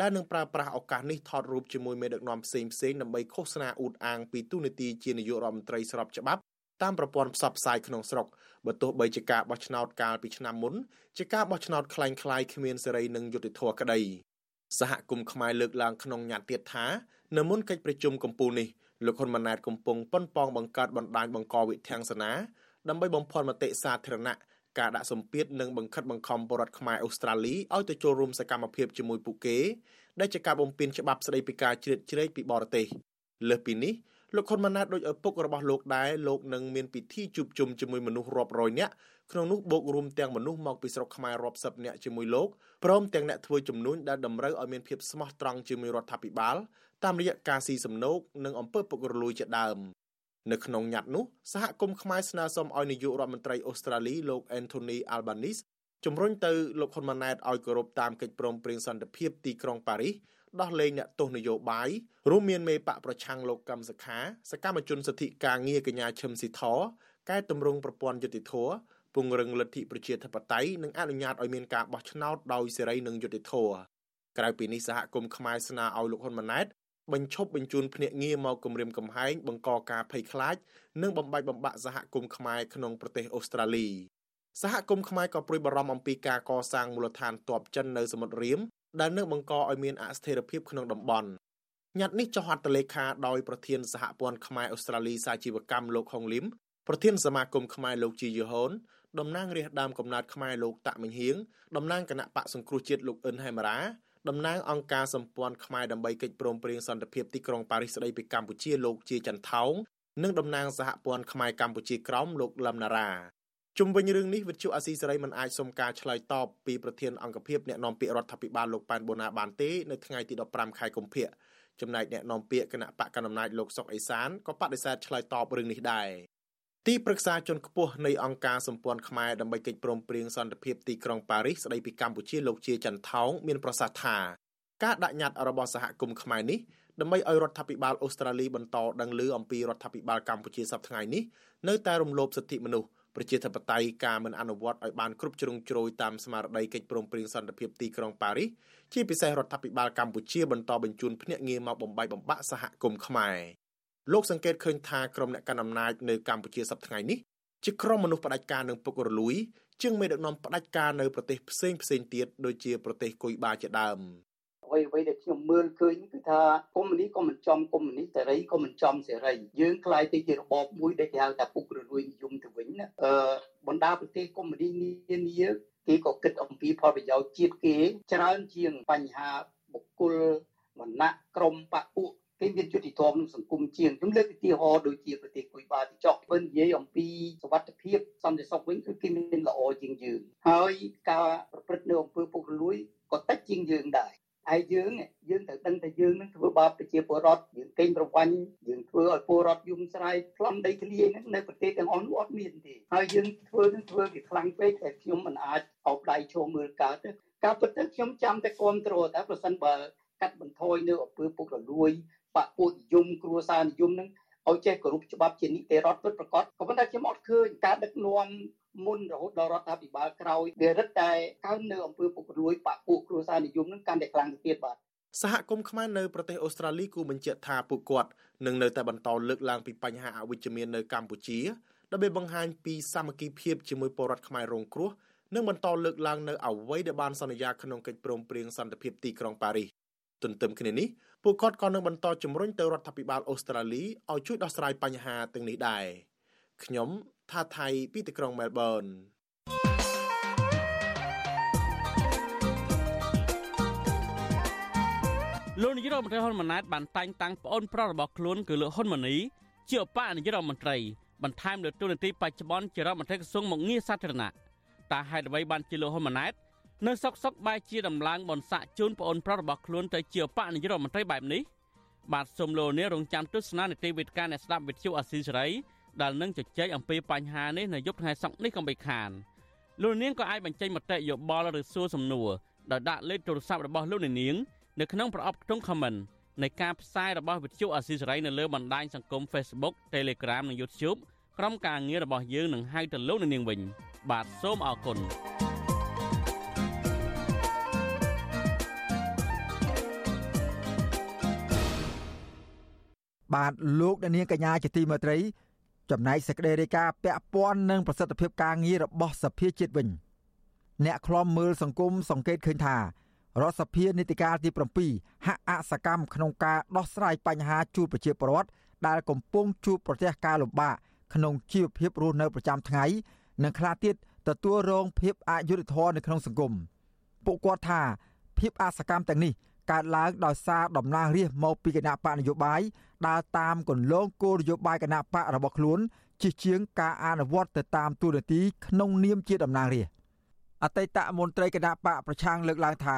ដែលនឹងប្រើប្រាស់ឱកាសនេះថតរូបជាមួយមេដឹកនាំផ្សេងផ្សេងដើម្បីឃោសនាអួតអាងពីទូនាទីជានាយករដ្ឋមន្ត្រីស្របច្បាប់តាមប្រព័ន្ធផ្សព្វផ្សាយក្នុងស្រុកបើទោះបីជាការបោះឆ្នោតកាលពីឆ្នាំមុនជាការបោះឆ្នោតคล้ายៗគ្មានសេរីនិងយុត្តិធម៌ក្តីសហគមន៍ខ្មែរលើកឡើងក្នុងញត្តិទៀតថា នៅមុនកិច្ចប្រជុំកំពូលនេះលោកហ៊ុនម៉ាណែតកំពុងប៉ុនប៉ងបង្កើតបណ្ដាញបង្កវិធានសនាដើម្បីបំភាន់មតិសាធារណៈការដាក់សម្ពាធនិងបង្ខិតបង្ខំបរដ្ឋខ្មែរអូស្ត្រាលីឲ្យទៅចូលរួមសកម្មភាពជាមួយពួកគេដែលជាការបំពានច្បាប់ស្តីពីការជ្រៀតជ្រែកពីបរទេសលើសពីនេះលោកហ៊ុនម៉ាណែតដោយឪពុករបស់លោកដែរលោកនឹងមានពិធីជួបជុំជាមួយមនុស្សរាប់រយនាក់ក្នុងនោះបូករួមទាំងមនុស្សមកពីស្រុកខ្មែររាប់សិបនាក់ជាមួយលោកព្រមទាំងអ្នកធ្វើជំនួញដែលតម្រូវឲ្យមានភាពស្មោះត្រង់ជាមួយរដ្ឋាភិបាល តាមរយៈការស៊ីសំណូកនិងអំពើពុករលួយជាដើមនៅក្នុងញត្តិនោះសហគមន៍ខ្មែរស្នើសុំឲ្យនាយករដ្ឋមន្ត្រីអូស្ត្រាលីលោក Anthony Albanese ជំរុញទៅលោកហ៊ុនម៉ាណែតឲ្យគោរពតាមកិច្ចព្រមព្រៀងសន្តិភាពទីក្រុងប៉ារីសដោះលែងអ្នកទោសនយោបាយរួមមានមេបកប្រឆាំងលោកកឹមសុខាសកម្មជនសិទ្ធិការងារកញ្ញាឈឹមស៊ីធកែតម្រង់ប្រព័ន្ធយុតិធធពង្រឹងលទ្ធិប្រជាធិបតេយ្យនិងអនុញ្ញាតឲ្យមានការបោះឆ្នោតដោយសេរីនិងយុត្តិធម៌ក្រៅពីនេះសហគមន៍ខ្មែរស្នើឲ្យលោកហ៊ុនម៉ាណែត បញ្ឈប់បញ្ជូនភ្នាក់ងារមកគម្រាមកំហែងបង្កការភ័យខ្លាចនិងបំបែកបំបាក់សហគមន៍ខ្មែរក្នុងប្រទេសអូស្ត្រាលីសហគមន៍ខ្មែរក៏ព្រួយបារម្ភអំពីការកសាងមូលដ្ឋានទ័ពចិននៅសមុទ្ររៀមដែលនឹងបង្កឲ្យមានអស្ថិរភាពក្នុងតំបន់ញត្តិនេះចុះហត្ថលេខាដោយប្រធានសហព័ន្ធខ្មែរអូស្ត្រាលីសាជីវកម្មលោកហុងលឹមប្រធានសមាគមខ្មែរលោកជីយូហុនតំណាងរាស្ត្រដើមកំណើតខ្មែរលោកតាក់មិញហៀងតំណាងគណៈបកសង្គ្រោះជាតិលោកអិនហេមរា តំណាងអង្គការសម្ព័ន្ធខ្មែរដើម្បីកិច្ចព្រមព្រៀងសន្តិភាពទីក្រុងប៉ារីសស្តីពីកម្ពុជាលោកជាចន្ទថោងនិងតំណាងសហព័ន្ធខ្មែរកម្ពុជាក្រោមលោកលឹមណារ៉ាជុំវិញរឿងនេះវិទ្យុអាស៊ីសេរីមិនអាចសុំការឆ្លើយតបពីប្រធានអង្គភិបអ្នកនាំពាក្យរដ្ឋាភិបាលលោកប៉ែនបូណាបានទេនៅថ្ងៃទី15ខែកុម្ភៈចំណែកអ្នកនាំពាក្យគណៈបកកណ្ដាលអំណាចលោកសុកអេសានក៏បដិសេធឆ្លើយតបរឿងនេះដែរ ទីប្រឹក្សាជាន់ខ្ពស់នៃអង្គការសម្ព័ន្ធខ្មែរដើម្បីកិច្ចព្រមព្រៀងសន្តិភាពទីក្រុងប៉ារីសស្តីពីកម្ពុជាលោកជាចន្ទថោងមានប្រសាសន៍ថាការដាក់ញត្តិរបស់សហគមន៍ខ្មែរនេះដើម្បីឲ្យរដ្ឋាភិបាលអូស្ត្រាលីបន្តដឹងឮអំពីរដ្ឋាភិបាលកម្ពុជាសប្តាហ៍ថ្ងៃនេះនៅតែរំលោភសិទ្ធិមនុស្សប្រជាធិបតេយ្យការមិនអនុវត្តឲ្យបានគ្រប់ជ្រុងជ្រោយតាមស្មារតីកិច្ចព្រមព្រៀងសន្តិភាពទីក្រុងប៉ារីសជាពិសេសរដ្ឋាភិបាលកម្ពុជាបន្តបញ្ជូនភ្នាក់ងារមកបំបីបំបាក់សហគមន៍ខ្មែរ លោកសង្កេតឃើញថាក្រុមអ្នកកាន់អំណាចនៅកម្ពុជាសប្តាហ៍ថ្ងៃនេះជាក្រុមមនុស្សផ្ដាច់ការនឹងពុករលួយជាងមេដឹកនាំផ្ដាច់ការនៅប្រទេសផ្សេងផ្សេងទៀតដូចជាប្រទេសគុយបាជាដើមអ្វីអ្វីដែលខ្ញុំមើលឃើញគឺថាកុម្មុយនីសក៏មិនចំកុម្មុយនីសសេរីក៏មិនចំសេរីយើងខ្លាយទៅជារបបមួយដែលគេហៅថាពុករលួយនិយមទៅវិញណាអឺបណ្ដាប្រទេសកុម្មុយនីសនានាគេក៏គិតអំពីផលប្រយោជន៍ជាតិគេច្រើនជាងបញ្ហាបុគ្គលវណ្ណៈក្រុមបពុ គេមានយុតិធម៌ក្នុងសង្គមជាងខ្ញុំលើកឧទាហរណ៍ដូចជាប្រទេសគុយបាទីចុះបើនិយាយអំពីសុវត្ថិភាពសន្តិសុខវិញគឺគេមានល្អជាងយើងហើយការប្រព្រឹត្តនៅអំពើពុករលួយក៏តិចជាងយើងដែរហើយយើងយើងត្រូវដឹងថាយើងនឹងធ្វើបាបប្រជាពលរដ្ឋយើងកេងប្រវ័ញ្ចយើងធ្វើឲ្យពលរដ្ឋយំស្រែកប្លន់ដីធ្លាយហ្នឹងនៅប្រទេសទាំងអស់នោះអត់មានទេហើយយើងធ្វើនឹងធ្វើវាខ្លាំងពេកតែខ្ញុំមិនអាចអោបដៃឈោមើលកើតទេការពិតទៅខ្ញុំចាំតែគ្រប់គ្រងថាប្រសិនបើកាត់បន្ថយនៅអំពើពុករលួយ បពុនិយមគ្រួសារនិយមនឹងឲ្យចេះគោរពច្បាប់ជានីតិរដ្ឋពិតប្រាកដក៏ប៉ុន្តែខ្ញុំអត់ឃើញការដឹកនាំមុនរហូតដល់រដ្ឋាភិបាលក្រោយវារឹតតែកើននៅអំពើពុករលួយបពុគ្រួសារនិយមនឹងកាន់តែខ្លាំងទៅទៀតបាទសហគមន៍ខ្មែរនៅប្រទេសអូស្ត្រាលីគូបញ្ជាក់ថាពួកគាត់នឹងនៅតែបន្តលើកឡើងពីបញ្ហាអវិជ្ជមាននៅកម្ពុជាដើម្បីបង្ហាញពីសាមគ្គីភាពជាមួយពលរដ្ឋខ្មែររងគ្រោះនិងបន្តលើកឡើងនៅអ្វីដែលបានសន្យាក្នុងកិច្ចព្រមព្រៀងសន្តិភាពទីក្រុងប៉ារីសទន្ទឹមគ្នានេះ ពួកគាត់ក៏នឹងបន្តជំរុញទៅរដ្ឋាភិបាលអូស្ត្រាលីឲ្យជួយដោះស្រាយបញ្ហាទាំងនេះដែរខ្ញុំថាថៃពីទីក្រុងមែលប៊នលោកនាយរដ្ឋមន្ត្រីហ៊ុនម៉ាណែតបានតែងតាំងប្អូនប្រុសរបស់ខ្លួនគឺលោកហ៊ុនម៉ាណីជាឧបនាយករដ្ឋមន្ត្រីបន្ថែមលើតួនាទីបច្ចុប្បន្នជារដ្ឋមន្ត្រីក្រសួងមុខងារសាធារណៈតើហេតុអ្វីបានជាលោកហ៊ុនម៉ាណែត នៅសុកសុកបែរជាដំឡើងបនស័កជូនប្អូនប្រុសរបស់ខ្លួនទៅជាឧបនាយករដ្ឋមន្ត្រីបែបនេះបាទសូមលោកនាងរងចាំទស្សនានីតិវិទ្យាអ្នកស្ដាប់វិទ្យុអាស៊ីសេរីដែលនឹងជជែកអំពីបញ្ហានេះនៅយប់ថ្ងៃសុក្រនេះកុំបីខានលោកនាងក៏អាចបញ្ចេញមតិយោបល់ឬសួរសំណួរដោយដាក់លេខទូរស័ព្ទរបស់លោកនាងនៅក្នុងប្រអប់ខ្ទង់ comment នៃការផ្សាយរបស់វិទ្យុអាស៊ីសេរីនៅលើបណ្ដាញសង្គម Facebook Telegram និង YouTube ក្រុមការងាររបស់យើងនឹងហៅទៅលោកនាងវិញបាទសូមអរគុណ បាទលោកនាងកញ្ញាជាទីមេត្រី ចំណែកសេចក្តីរាយការណ៍ពាក់ព័ន្ធនឹងប្រសិទ្ធភាពការងាររបស់សភាជាតិវិញអ្នកខ្លំមើលសង្គមសង្កេតឃើញថារដ្ឋសភានីតិកាលទី7ហាក់អសកម្មក្នុងការដោះស្រាយបញ្ហាជួបប្រជាពលរដ្ឋដែលកំពុងជួបប្រទះការលំបាកក្នុងជីវភាពរស់នៅប្រចាំថ្ងៃនិងខ្លះទៀតទទួលរងភាពអយុត្តិធម៌នៅក្នុងសង្គមពួកគាត់ថាភាពអសកម្មទាំងនេះ កើតឡើងដោយសារតំណាងរាស្ត្រមកពីគណៈបកនយោបាយដើរតាមគន្លងគោលនយោបាយគណៈបករបស់ខ្លួនជាជាងការអនុវត្តទៅតាមទូរនទីក្នុងនាមជាតំណាងរាស្ត្រអតីតមន្ត្រីគណៈបកប្រឆាំងលើកឡើងថា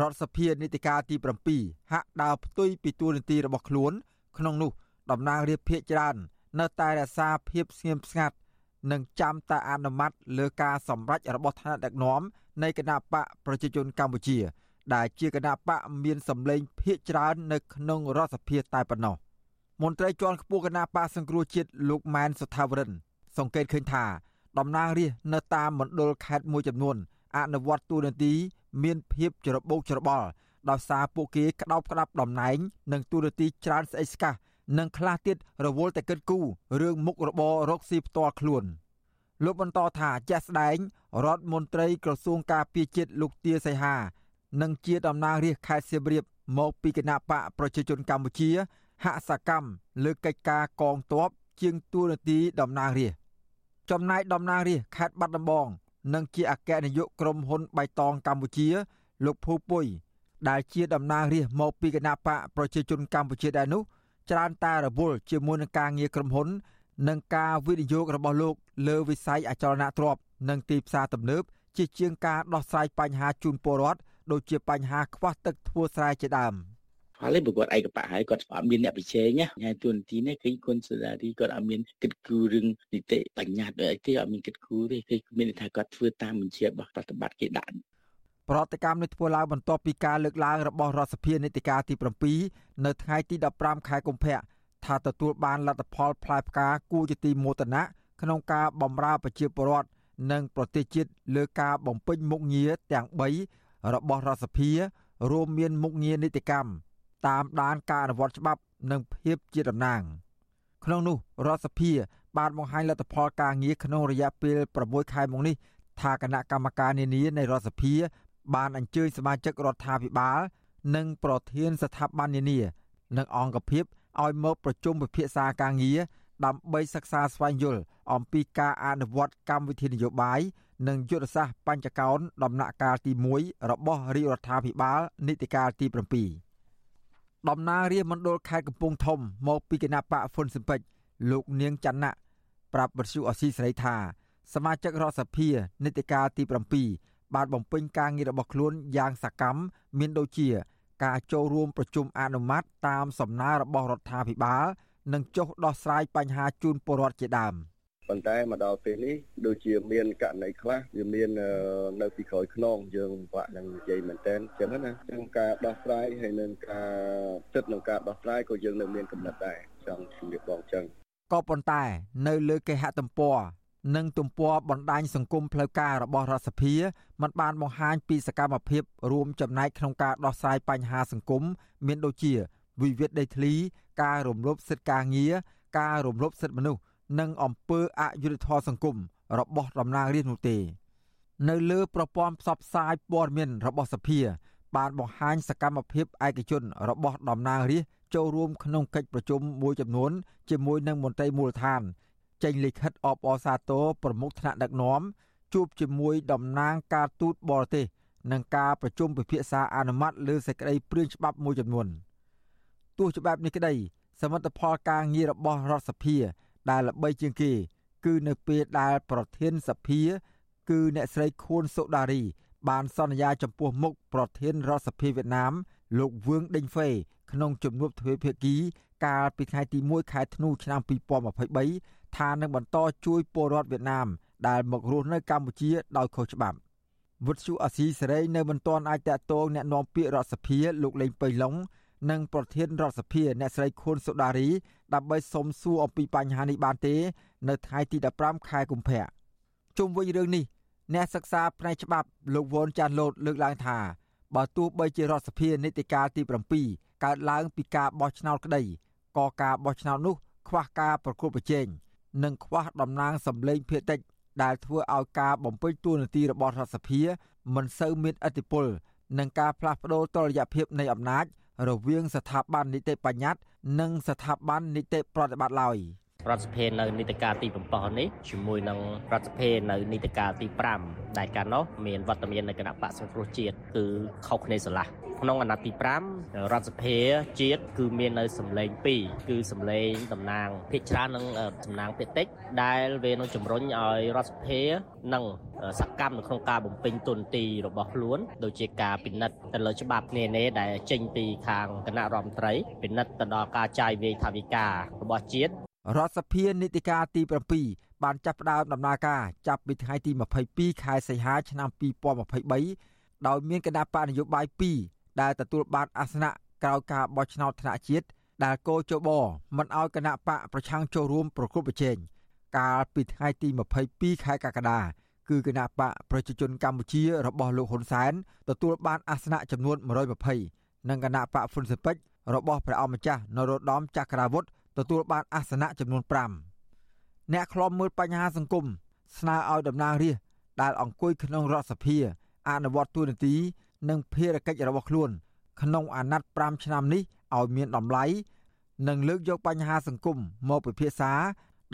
រដ្ឋសភានីតិកាលទី7ហាក់ដើរផ្ទុយពីទូរនទីរបស់ខ្លួន ក្នុងនោះតំណាងរាស្ត្រភៀកច្រើន នៅតែរក្សាភាពស្ងៀមស្ងាត់និងចាំតែអនុម័តលើការសម្រេចរបស់ថ្នាក់ដឹកនាំនៃគណៈបកប្រជាជនកម្ពុជា ដែលជាគណៈបកមានសម្លេងភាកច្រើននៅក្នុងរដ្ឋសភាតែប៉ុណ្ណោះមន្ត្រីជាន់ខ្ពស់គណៈបកសង្គ្រោះជាតិលោកម៉ែនសុថាវរិន សង្កេតឃើញថាតំណាងរាស្ត្រនៅតាមមណ្ឌលខេត្តមួយចំនួនអនុវត្តទូនាទីមានភាពច្របូកច្របល់ដោយសារពួកគេក្តោបក្តាប់តំណែងនិងទូនាទីច្រើនស្អិចស្កះនិងខ្លះទៀតរវល់តែគិតគូររឿងមុខរបររកស៊ីផ្ទាល់ខ្លួនលោកបន្តថាជាក់ស្ដែងរដ្ឋមន្ត្រីក្រសួងការពារជាតិលោកទាសីហា និងជាតំណាងរាស្ត្រខេត្តសៀមរាបមកពីគណៈបកប្រជាជនកម្ពុជាហាក់សកម្មលើកិច្ចការកងទ័ពជាងទួលនទីតំណាងរាស្ត្រចំណែកតំណាងរាស្ត្រខេត្តបាត់ដំបង និងជាអគ្គនាយកក្រុមហ៊ុនបៃតងកម្ពុជា លោកភូពុយដែលជាតំណាងរាស្ត្រមកពីគណៈបកប្រជាជនកម្ពុជាដែរនោះច្រើនតែរវល់ជាមួយនឹងការងារក្រុមហ៊ុន និងការវិនិយោគរបស់លោក លើវិស័យអចលនទ្រព្យនិងទីផ្សារទំនើបជាជាងការដោះស្រាយបញ្ហាជូនពលរដ្ឋ ដូចជាបញ្ហាខ្វះទឹកធ្វើស្រែជាដើមហើយបើគាត់ឯកបៈហើយគាត់អត់មានអ្នកប្រជែងណាញ៉ៃទួនាទីនេះគឺគុណសេដារីគាត់អត់មានគិតគូររឿងនីតិបញ្ញត្តិអីទេអត់មានគិតគូរទេគឺមានថាគាត់ធ្វើតាមបញ្ជារបស់ប្រតិបត្តិគេដាក់ប្រតិកម្មនេះធ្វើឡើងបន្ទាប់ពីការលើកឡើងរបស់រដ្ឋសភានីតិកាលទី7នៅថ្ងៃទី15ខែកុម្ភៈថាទទួលបានលទ្ធផលផ្លែផ្កាគួរជាទីមោទនៈក្នុងការបម្រើប្រជាពលរដ្ឋនិងប្រទេសជាតិលើការបំពេញមុខងារទាំង3 របស់រដ្ឋសភារួមមានមុខងារនីតិកម្មតាមដានការអនុវត្តច្បាប់និងភាពជាតំណាងក្នុងនោះរដ្ឋសភា បានបង្ហាញលទ្ធផលការងារក្នុងរយៈពេល6ខែមកនេះថាគណៈកម្មការនានានៃរដ្ឋសភា បានអញ្ជើញសមាជិករដ្ឋាភិបាល និងប្រធានស្ថាប័ននានា និងអង្គភាពឲ្យមកប្រជុំពិភាក្សាការងារដើម្បីសិក្សាស្វែងយល់អំពីការអនុវត្តកម្មវិធីនយោបាយ និងយុទ្ធសាស្ត្របញ្ចកោណដំណាក់កាលទី1របស់រាជរដ្ឋាភិបាលនីតិកាលទី7ដំណើររាជមណ្ឌលខេត្តកំពង់ធំមកពីគណៈបកហ្វុនស៊ិនពេចលោកនាងច័ន្ទៈប្រាប់បទសុអសីស្រីថាសមាជិករដ្ឋសភានីតិកាលទី7បានបំពេញការងាររបស់ខ្លួនយ៉ាងសកម្មមានដូចជា ការចូលរួមប្រជុំអនុម័តតាមសំណើរបស់រដ្ឋាភិបាល និងចុះដោះស្រាយបញ្ហាជូនពលរដ្ឋជាដើម ប៉ុន្តែមកដល់ពេលនេះដូចជាមានករណីខ្លះវាមាននៅពីក្រោយខ្នងយើងបាក់នឹងនិយាយមែនតើចឹងណាចឹងការដោះស្រាយហើយនឹងការចិត្តនឹងការដោះស្រាយក៏យើងនៅមានកំណត់ដែរចង់ជំរាបបងចឹងក៏ប៉ុន្តែ នៅលើគេហទំព័រនិងទំព័របណ្ដាញសង្គមផ្លូវការរបស់រដ្ឋសភាมันបានបង្ហាញពីសកម្មភាពរួមចំណែកក្នុងការដោះស្រាយបញ្ហាសង្គមមានដូចជា វិវាទដីធ្លី ការរំលោភសិទ្ធិការងារការរំលោភសិទ្ធិមនុស្ស និងអំពើអយុត្តិធម៌សង្គមរបស់តំណាងរាស្ត្រនោះទេ នៅលើប្រព័ន្ធផ្សព្វផ្សាយព័ត៌មានរបស់សភា បានបង្ហាញសកម្មភាពឯកជនរបស់តំណាងរាស្ត្រចូលរួមក្នុងកិច្ចប្រជុំមួយចំនួន ជាមួយនឹងមន្ត្រីមូលដ្ឋាន ចេញលិខិតអបអរសាទរប្រមុខថ្នាក់ដឹកនាំជួបជាមួយតំណាងការទូតបរទេសនិងការប្រជុំពិភាក្សាអនុម័តលើសេចក្តីព្រាងច្បាប់មួយចំនួនទោះច្បាប់នេះក្តីសមិទ្ធផលការងាររបស់រដ្ឋសភា ដែលល្បីជាងគេ គឺនៅពេលដែលប្រធានសភា គឺអ្នកស្រីខួនសូដារី បានសន្យាចំពោះមុខប្រធានរដ្ឋសភាវៀតណាម លោកវឿងដេងហ្វេក្នុងជំនួបទ្វេភាគីកាលពីថ្ងៃទី1ខែធ្នូឆ្នាំ2023ថានឹងបន្តជួយពលរដ្ឋវៀតណាមដែលមករស់នៅកម្ពុជាដោយខុសច្បាប់វុទ្ធុអាស៊ីសេរីនៅមិនទាន់អាចតតងแนะនាំពាក្យរដ្ឋសភាលោកលេងប៉ៃឡុង និងប្រធានរដ្ឋសភាអ្នកស្រីខួនសូដារីដើម្បីសុំសួរអំពីបញ្ហានេះបានទេ នៅថ្ងៃទី15ខែកុម្ភៈជុំវិញរឿងនេះអ្នកសិក្សាផ្នែកច្បាប់លោកវ៉ុនចាន់លូតលើកឡើងថាបើទោះបីជារដ្ឋសភានីតិកាលទី7កើតឡើងពីការបោះឆ្នោតក្តីក៏ការបោះឆ្នោតនោះ ខ្វះការប្រកួតប្រជែងនិងខ្វះតំណាងសម្លេងភាគតិចដែលធ្វើឲ្យការបំពេញតួនាទីរបស់រដ្ឋសភាមិនសូវមានឥទ្ធិពលនឹងការផ្លាស់ប្តូរតុល្យភាពនៃអំណាច រវាងស្ថាប័ននីតិបញ្ញត្តិនិងស្ថាប័ននីតិប្រតិបត្តិឡើយរដ្ឋសភានៅនីតិកាលទី7នេះជាមួយនឹងរដ្ឋសភានៅនីតិកាលទី5ដែលកាលនោះមានវត្តមាននៃគណៈបកសង្គ្រោះជាតិគឺខុសគ្នាស្រឡះ ក្នុងអាណត្តិទី5រដ្ឋសភាជាតិគឺមាននៅសម្លេង2គឺសម្លេងតំណាងភាគច្រើននិងតំណាងភាគតិចដែលវានឹងជំរុញឲ្យរដ្ឋសភានិងសកម្មនៅក្នុងការបំពេញទុនទីរបស់ខ្លួនដូចជាការពិនិត្យទៅលើច្បាប់នានាដែលចេញពីខាងគណៈរដ្ឋមន្ត្រីពិនិត្យទៅដល់ការចាយវាយថវិការបស់ជាតិរដ្ឋសភានីតិកាលទី7បានចាប់ផ្ដើមដំណើរការចាប់ពីថ្ងៃទី22ខែសីហាឆ្នាំ2023ដោយមានគណៈបកនយោបាយ2 ដែលទទួលបានអាសនៈក្រោយការបោះឆ្នោតថ្នាក់ជាតិដែលកោជបមិនអោយគណៈបកប្រឆាំងចូលរួមប្រគល់ប្រជែងកាលពីថ្ងៃទី22ខែកក្កដាគឺគណៈបកប្រជាជនកម្ពុជារបស់លោកហ៊ុនសែនទទួលបានអាសនៈចំនួន120និងគណៈបកហ៊ុនស៊ិនពេជ្ររបស់ព្រះអង្គម្ចាស់នរោត្តមចក្ររាវុធទទួលបានអាសនៈចំនួន5អ្នកខ្លំមើលបញ្ហាសង្គមស្នើឲ្យតំណាងរាស្ត្រដែលអង្គុយក្នុងរដ្ឋសភាអនុវត្តទូនាទី និងភារកិច្ចរបស់ខ្លួន ក្នុងអាណត្តិ5ឆ្នាំនេះឲ្យមានតម្លៃនិងលើកយកបញ្ហាសង្គមមកពិភាក្សា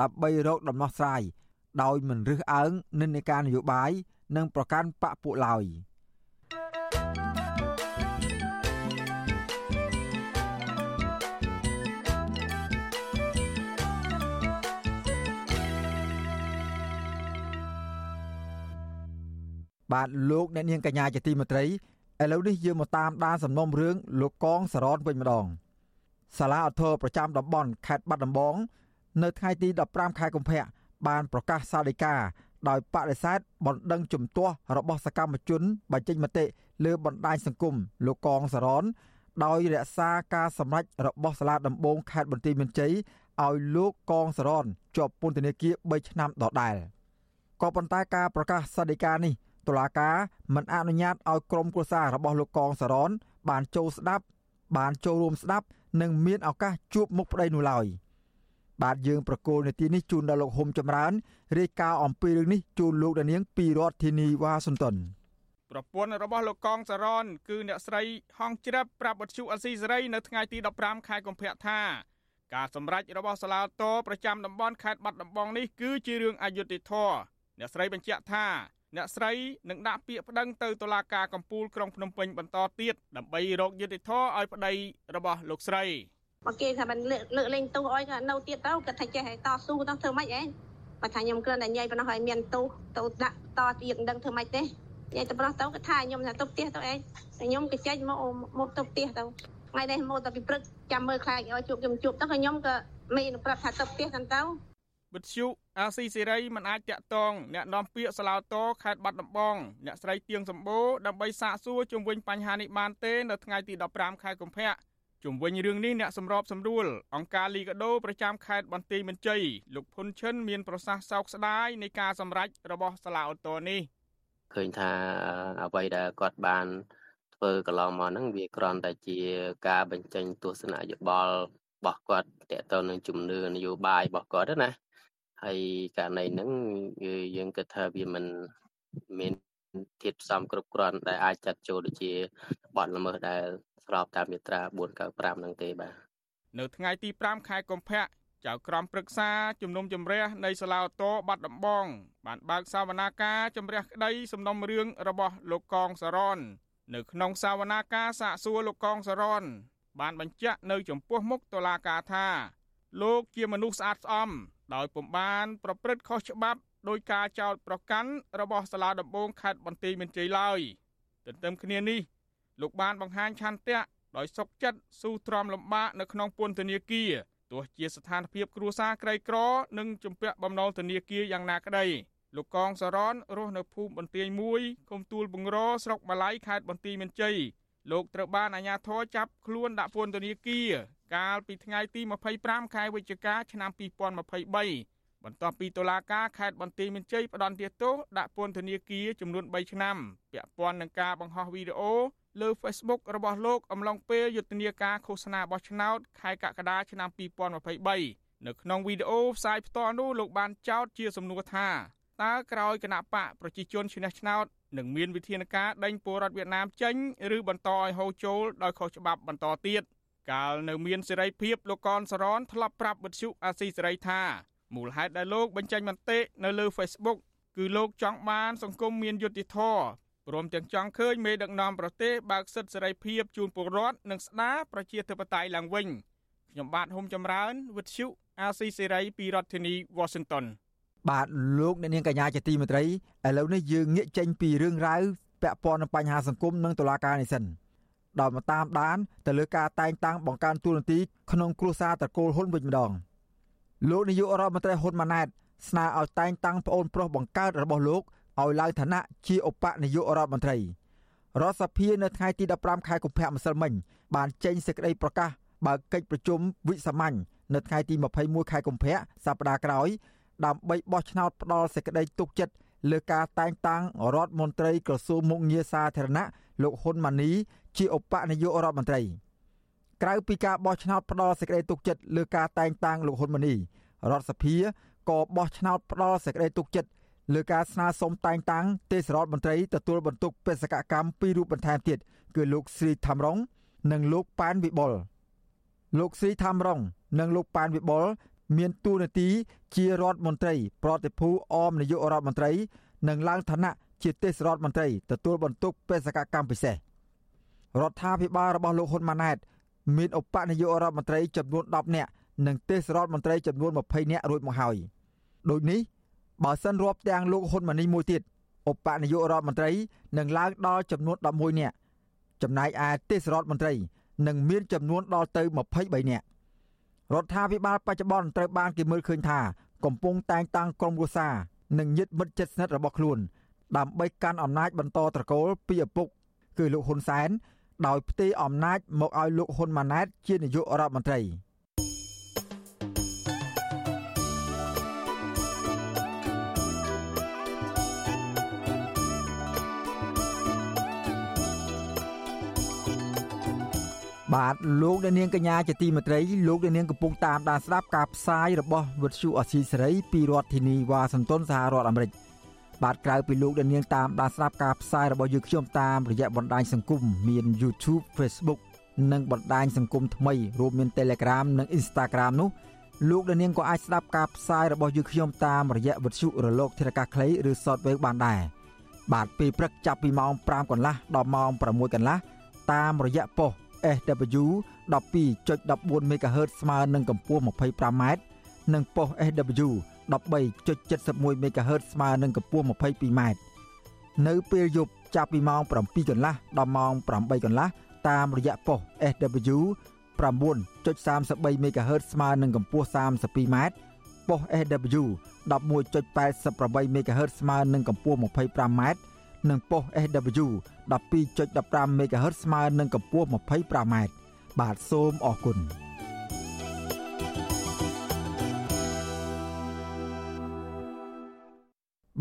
ដើម្បីរកដំណោះស្រាយដោយមិនរើសអើងនិន្នាការនយោបាយនិងប្រកាន់បកពួកឡើយ។បាទលោកអ្នកនាងកញ្ញាជាទីមេត្រី ឥឡូវនេះយើងមកតាមដានសំណុំរឿងលោកកងសរនវិញម្ដងសាលាអធរប្រចាំតំបន់ខេត្តបាត់ដំបង នៅថ្ងៃទី15ខែកុម្ភៈបានប្រកាសសាលដីកាដោយបដិសេធបណ្ដឹងជំទាស់របស់សកម្មជនបញ្ចេញមតិលើបណ្ដាញសង្គមលោកកងសរនដោយរក្សាការសម្រេចរបស់សាលាដំបងខេត្តបន្ទាយមានជ័យឲ្យលោកកងសរនជាប់ពន្ធនាគារ3ឆ្នាំដដែលក៏ប៉ុន្តែការប្រកាសសាលដីកានេះ តុលាការមិនអនុញ្ញាតឲ្យក្រុមគ្រួសាររបស់លោកកងសរនបានចូលស្ដាប់ បានចូលរួមស្ដាប់និងមានឱកាសជួបមុខប្តីនោះឡើយបាទយើងប្រកូលនាទីនេះជូនដល់លោកហុំចម្រើនរាយការណ៍អំពីរឿងនេះជូនលោកដានាងពីរដ្ឋធានីវ៉ាស៊ីនតោនប្រពន្ធរបស់លោកកងសរនគឺអ្នកស្រីហងជ្រាបប្រាប់បទជអស៊ីសេរីនៅថ្ងៃទី15ខែកុម្ភៈថាការសម្រេចរបស់សាលាតោប្រចាំតំបន់ខេត្តបាត់ដំបងនេះគឺជារឿងអយុត្តិធម៌អ្នកស្រីបញ្ជាក់ថា អ្នកស្រីនឹងដាក់ពាក្យប្តឹងទៅតុលាការកំពូលក្រុងភ្នំពេញបន្តទៀតដើម្បីរកយុត្តិធម៌ឲ្យប្តីរបស់លោកស្រីមកគេថាមិនលើកលើកលែងទោសឲ្យនៅទៀតទៅគាត់ថាចេះឲ្យតស៊ូទៅធ្វើម៉េចឯងបើថាខ្ញុំគ្រាន់តែញ៉ៃប៉ុណ្ណោះឲ្យមានទោសទៅដាក់តទៀតមិនដឹងធ្វើម៉េចទេញ៉ៃទៅប្រោះទៅគាត់ថាខ្ញុំថាទៅផ្ទះទៅឯងតែខ្ញុំក៏ចេញមកមកទៅផ្ទះទៅថ្ងៃនេះមកទៅពីព្រឹកចាំមើលខ្លាចឲ្យជួបខ្ញុំជួបទៅក៏ខ្ញុំក៏មានប្រាប់ថាទៅផ្ទះទៅទៅ វិទ្យុអាស៊ីសេរីមិនអាចតាក់ទងអ្នកនាំពាក្យសាឡាវតខេត្តបាត់ដំបងអ្នកស្រីទៀងសម្បូរដើម្បីសាកសួរជុំវិញបញ្ហានេះបានទេនៅថ្ងៃទី15ខែកុម្ភៈជុំវិញរឿងនេះអ្នកសម្របសម្រួលអង្គការលីកាដូប្រចាំខេត្តបន្ទាយមានជ័យលោកភុនឈិនមានប្រសាសន៍សោកស្ដាយនៃការសម្រេចរបស់សាឡាវតនេះឃើញថាអ្វីដែលគាត់បានធ្វើកន្លងមកហ្នឹងវាគ្រាន់តែជាការបញ្ចេញទស្សនៈយោបល់របស់គាត់តទៅទៅនឹងជំនឿនយោបាយរបស់គាត់ណា ហើយករណីហ្នឹងយើងគិតថាវាមិនមានធាតុផ្សំគ្រប់គ្រាន់ដែលអាចចាត់ចូលដូចជាបទល្មើសដែលស្របតាមមាត្រា495នឹងទេបាទនៅថ្ងៃទី5ខែកុម្ភៈចៅក្រមព្រឹក្សាជំនុំជម្រះនៃសាឡាវតោបាត់ដំបង បានបើកសវនាការជម្រះក្តីសំណុំរឿងរបស់លោកកងសរននៅក្នុងសវនាការសាកសួរលោកកងសរនបានបញ្ជាក់នៅចំពោះមុខតុលាការថា លោកជាមនុស្សស្អាតស្អំ ដោយពុំបាន ប្រព្រឹត្តខុសច្បាប់ដោយការចោទប្រកាន់របស់សាលាដំបងខេត្តបន្ទាយមានជ័យឡើយទន្ទឹមគ្នានេះលោកបានបង្ហាញឆន្ទៈដោយសុកចិត្តស៊ូទ្រាំលំបាកនៅក្នុងពន្ធនាគារទោះជាស្ថានភាពគ្រួសារក្រីក្រនិងជំពាក់បំណុលធនាគារយ៉ាងណាក្តីលោកកងសរនរស់នៅភូមិបន្ទាយមួយឃុំទួលបង្រស្រុកម៉ាឡៃខេត្តបន្ទាយមានជ័យលោកត្រូវបានអាជ្ញាធរចាប់ខ្លួនដាក់ពន្ធនាគារ កាលពីថ្ងៃទី25ខែវិច្ឆិកាឆ្នាំ2023បន្ទាប់ពីតុលាការខេត្តបន្ទាយមានជ័យផ្តន្ទាទោសដាក់ពន្ធនាគារចំនួន3ឆ្នាំពាក់ព័ន្ធនឹងការបង្ហោះវីដេអូលើ Facebook របស់លោកអំឡុងពេលយុទ្ធនាការឃោសនាបោះឆ្នោតខែកក្កដាឆ្នាំ2023នៅក្នុងវីដេអូផ្សាយផ្ទាល់នោះលោកបានចោទជាសំណួរថាតើក្រោយគណៈបកប្រជាជនឈ្នះឆ្នោតនឹងមានវិធានការដេញពលរដ្ឋវៀតណាមចេញ ឬបន្តឲ្យហូរចូលដោយខុសច្បាប់បន្តទៀត កាលនៅមានសេរីភាពលោកកនសរនធ្លាប់ប្រាប់វិទ្យុអាស៊ីសេរីថាមូលហេតុដែលលោកបញ្ចេញមតិនៅលើ Facebook គឺលោកចង់បាន សង្គមមានយុត្តិធម៌ព្រមទាំងចង់ឃើញមេដឹកនាំប្រទេសបើកសិទ្ធិសេរីភាពជូនពលរដ្ឋនិងស្ដារប្រជាធិបតេយ្យឡើងវិញខ្ញុំបាទហុំចម្រើនវិទ្យុអាស៊ីសេរីពីរដ្ឋធានី Washington បាទលោកអ្នកនាងកញ្ញាជាទីមេត្រីឥឡូវនេះយើងងាកចេញពីរឿងរ៉ាវពាក់ព័ន្ធនឹងបញ្ហាសង្គមនិងតុលាការនេះសិន ដល់មកតាមដានទៅលើការតែងតាំងបង្កើនទូនាទីក្នុងគ្រួសារតកូលហ៊ុនវិញម្ដងលោកនាយករដ្ឋមន្ត្រីហ៊ុនម៉ាណែតស្នើឲ្យតែងតាំងប្អូនប្រុសបង្កើតរបស់លោកឲ្យឡើងឋានៈជាឧបនាយករដ្ឋមន្ត្រីរដ្ឋសភានៅថ្ងៃទី15ខែកុម្ភៈម្សិលមិញបានចេញសេចក្តីប្រកាសបើកកិច្ចប្រជុំវិសាមញ្ញនៅថ្ងៃទី21ខែកុម្ភៈសប្តាហ៍ក្រោយដើម្បីបោះឆ្នោតផ្ដល់សេចក្តីទុកចិត្តលើការតែងតាំងរដ្ឋមន្ត្រីក្រសួងមុខងារសាធារណៈ លោកហ៊ុនម៉ាណីជាឧបនាយករដ្ឋមន្ត្រីក្រៅពីការបោះឆ្នោតផ្ដល់សេចក្តីទុកចិត្តលើការតែងតាំងលោកហ៊ុនម៉ាណីរដ្ឋសភាក៏បោះឆ្នោតផ្ដល់សេចក្តីទុកចិត្តលើការស្នើសុំតែងតាំងទេសរដ្ឋមន្ត្រីទទួលបន្ទុកបេសកកម្មពីររូបបន្ថែមទៀតគឺលោកស្រីថាំរង និងលោកប៉ែនវិបុលលោកស្រីថាំរង និងលោកប៉ែនវិបុលមានតួនាទីជារដ្ឋមន្ត្រី ប្រតិភូអមនាយករដ្ឋមន្ត្រី និងឡើងឋានៈ ជាទេសរដ្ឋមន្ត្រីទទួលបន្ទុកបេសកកម្មពិសេសរដ្ឋាភិបាលរបស់លោកហ៊ុនម៉ាណែតមានឧបនាយករដ្ឋមន្ត្រីចំនួន10នាក់និងទេសរដ្ឋមន្ត្រីចំនួន20នាក់រួចមកហើយដូចនេះបើសិនរាប់ទាំងលោកហ៊ុនម៉ាណីមួយទៀតឧបនាយករដ្ឋមន្ត្រីនឹងឡើងដល់ចំនួន11នាក់ចំណែកឯទេសរដ្ឋមន្ត្រីនឹងមានចំនួនដល់ទៅ23នាក់រដ្ឋាភិបាលបច្ចុប្បន្នត្រូវបានគេមើលឃើញថា កំពុងតែងតាំងក្រុមគ្រួសារនិងញាតិមិត្តជិតស្និទ្ធរបស់ខ្លួន ដើម្បីកាន់អំណាចបន្តត្រកូលពីឪពុក គឺលោកហ៊ុនសែនដោយផ្ទេរអំណាចមកឲ្យលោកហ៊ុនម៉ាណែតជានាយករដ្ឋមន្ត្រីបាទលោកអ្នកនាងកញ្ញាជាទីមេត្រីលោកអ្នកនាងកំពុងតាមដានស្ដាប់ការផ្សាយរបស់វិទ្យុអសីសេរីពីរដ្ឋធានីវ៉ាស៊ីនតោនសហរដ្ឋអាមេរិក បាទក្រៅពីលោកអ្នកនាងតាមដានស្ដាប់ការផ្សាយរបស់យើងខ្ញុំតាមរយៈបណ្ដាញសង្គមមាន YouTube Facebook និងបណ្ដាញសង្គមថ្មីរួមមាន Telegram និង Instagram នោះលោកអ្នកនាងក៏អាចស្ដាប់ការផ្សាយរបស់យើងខ្ញុំតាមរយៈវិទ្យុរលកធារកាសខ្លីឬ Shortwave បានដែរបាទពេលព្រឹកចាប់ពីម៉ោង5កន្លះដល់ម៉ោង6កន្លះតាមរយៈប៉ុស SW 12.14 MHz ស្មើនឹងកម្ពស់ 25m និងប៉ុស SW 13.71 MHz ស្មើនឹងកម្ពស់ 22m នៅពេលយប់ចាប់ពីម៉ោង7កន្លះដល់ម៉ោង8កន្លះតាមរយៈប៉ុស SW 9.33 MHz ស្មើនឹងកម្ពស់ 32m ប៉ុស SW 11.88 MHz ស្មើនឹងកម្ពស់ 25m និងប៉ុស SW 12.15 MHz ស្មើនឹងកម្ពស់ 25m បាទសូមអរគុណ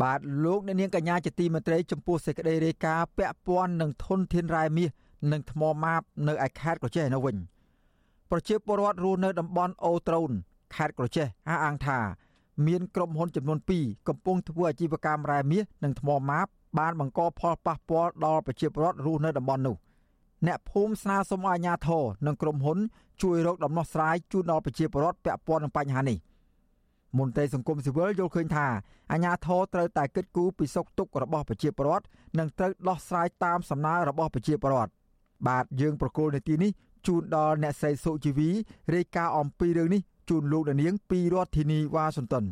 បាទលោកអ្នកនាងកញ្ញាជាទីមេត្រីចំពោះសេចក្តីរាយការណ៍ពាក់ព័ន្ធនឹងធនធានរ៉ែមាសនិងថ្មម៉ាបនៅឯខេត្តក្រចេះនៅវិញប្រជាពលរដ្ឋរស់នៅតំបន់អូត្រូនខេត្តក្រចេះអះអាងថា មានក្រុមហ៊ុនចំនួន2កំពុងធ្វើអាជីវកម្មរ៉ែមាសនិងថ្មម៉ាបបានបង្កផលប៉ះពាល់ដល់ប្រជាពលរដ្ឋរស់នៅតំបន់នោះអ្នកភូមិស្នើសុំឲ្យអាជ្ញាធរនិងក្រុមហ៊ុន ជួយរកដំណោះស្រាយជូនដល់ប្រជាពលរដ្ឋពាក់ព័ន្ធនឹងបញ្ហានេះ មន្ត្រីសង្គមស៊ីវិលយល់ឃើញថាអាជ្ញាធរត្រូវតែគិតគូរពីសុខទុក្ខរបស់ប្រជាពលរដ្ឋនិងត្រូវដោះស្រាយតាមសំណើរបស់ប្រជាពលរដ្ឋបាទយើងប្រកូលនាទីនេះជូនដល់អ្នកស្រីសុជីវីរាយការណ៍អំពីរឿងនេះជូនលោកនាងពីរដ្ឋធានីវ៉ាស៊ីនតោន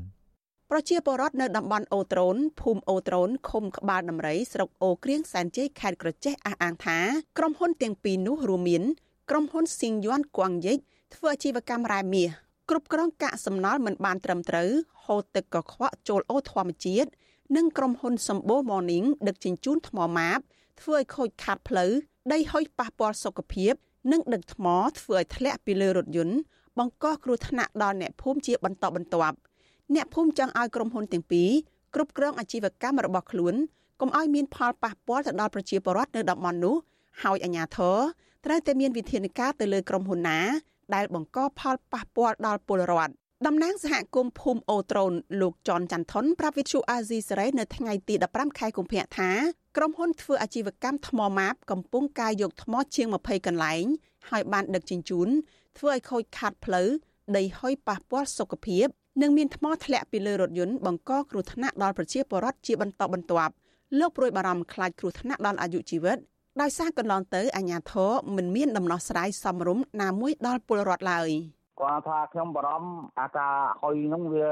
ប្រជាពលរដ្ឋនៅតំបន់អូត្រូនភូមិអូត្រូនឃុំក្បាលដំរីស្រុកអូក្រៀងសែនជ័យខេត្តក្រចេះអះអាងថាក្រុមហ៊ុនទាំងពីរនោះរួមមានក្រុមហ៊ុនស៊ីងយ័នគួងយិចធ្វើអាជីវកម្មរ៉ែមាស គ្រប់គ្រងកាកសំណល់មិនបានត្រឹមត្រូវហូរទឹកកខ្វក់ចូលអូធម្មជាតិនិងក្រុមហ៊ុនសម្បូរ Morning ដឹកជញ្ជូនថ្មម៉ាបធ្វើឲ្យខូចខាតផ្លូវដីហុយប៉ះពាល់សុខភាព និងដឹកថ្មធ្វើឲ្យធ្លាក់ពីលើរថយន្តបង្កគ្រោះថ្នាក់ដល់អ្នកភូមិជាបន្តបន្ទាប់អ្នកភូមិចង់ឲ្យក្រុមហ៊ុនទាំងពីរគ្រប់គ្រងអាជីវកម្មរបស់ខ្លួនកុំឲ្យមានផលប៉ះពាល់ទៅដល់ប្រជាពលរដ្ឋនៅតំបន់នោះហើយអាជ្ញាធរត្រូវតែមានវិធានការទៅលើក្រុមហ៊ុនណា ដែលបង្កផលប៉ះពាល់ដល់ពលរដ្ឋតំណាងសហគមន៍ភូមិអូត្រូនលោកចនច័ន្ទថនប្រាប់វិទ្យុអាស៊ីសេរីនៅថ្ងៃទី15ខែកុម្ភៈថាក្រុមហ៊ុនធ្វើអាជីវកម្មថ្មម៉ាបកំពុងការយកថ្មជាង20កន្លែងហើយបានដឹកជញ្ជូនធ្វើឲ្យខូចខាតផ្លូវដីហុយប៉ះពាល់សុខភាពនិងមានថ្មធ្លាក់ពីលើរថយន្តបង្កគ្រោះថ្នាក់ដល់ប្រជាពលរដ្ឋជាបន្តបន្ទាប់លោកព្រួយបារម្ភខ្លាចគ្រោះថ្នាក់ដល់អាយុជីវិត ដោយសារកន្លងទៅអាជ្ញាធរមិនមានដំណោះស្រាយសមរម្យណាមួយដល់ពលរដ្ឋឡើយគាត់ថាខ្ញុំបារម្ភអាការហុយហ្នឹងវា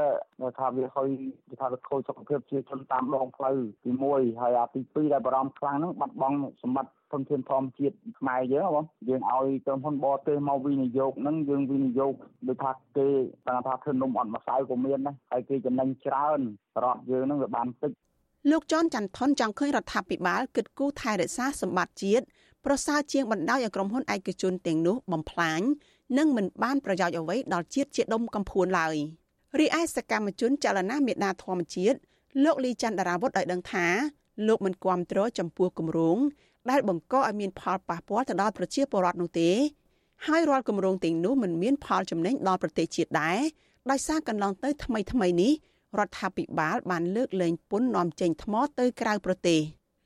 ថាវាហុយគេថាវាខូចសុខភាពជាជនតាមដងផ្លូវទី1ហើយអាទី2ដែលបារម្ភខ្លាំងហ្នឹងបាត់បង់សម្បត្តិធនធានធម្មជាតិខ្មែរយើងបងយើងឲ្យក្រុមហ៊ុនបរទេសមកវិនិយោគហ្នឹងយើងវិនិយោគដូចថាគេតាមថាធ្វើនំអត់ម្សៅក៏មានដែរហើយគេចំណេញច្រើនរដ្ឋយើងហ្នឹងវាបានតិច លោកចនច័ន្ទថនចង់ឃើញរដ្ឋាភិបាលគិតគូរថែរក្សាសម្បត្តិជាតិប្រសើរជាងបណ្ដោយឲ្យក្រុមហ៊ុនឯកជនទាំងនោះបំផ្លាញនិងមិនបានប្រយោជន៍អ្វីដល់ជាតិជាដុំកំភួនឡើយរីឯសកម្មជនចលនាមេដាធម្មជាតិលោកលីច័ន្ទដារាវុធឲ្យដឹងថាលោកមិនគាំទ្រចំពោះគម្រោងដែលបង្កឲ្យមានផលប៉ះពាល់ទៅដល់ប្រជាពលរដ្ឋនោះទេហើយរាល់គម្រោងទាំងនោះមិនមានផលចំណេញដល់ប្រទេសជាតិដែរដោយសារកន្លងទៅថ្មីថ្មីនេះ រដ្ឋាភិបាលបានលើកលែងពន្ធនាំចេញថ្មទៅក្រៅប្រទេស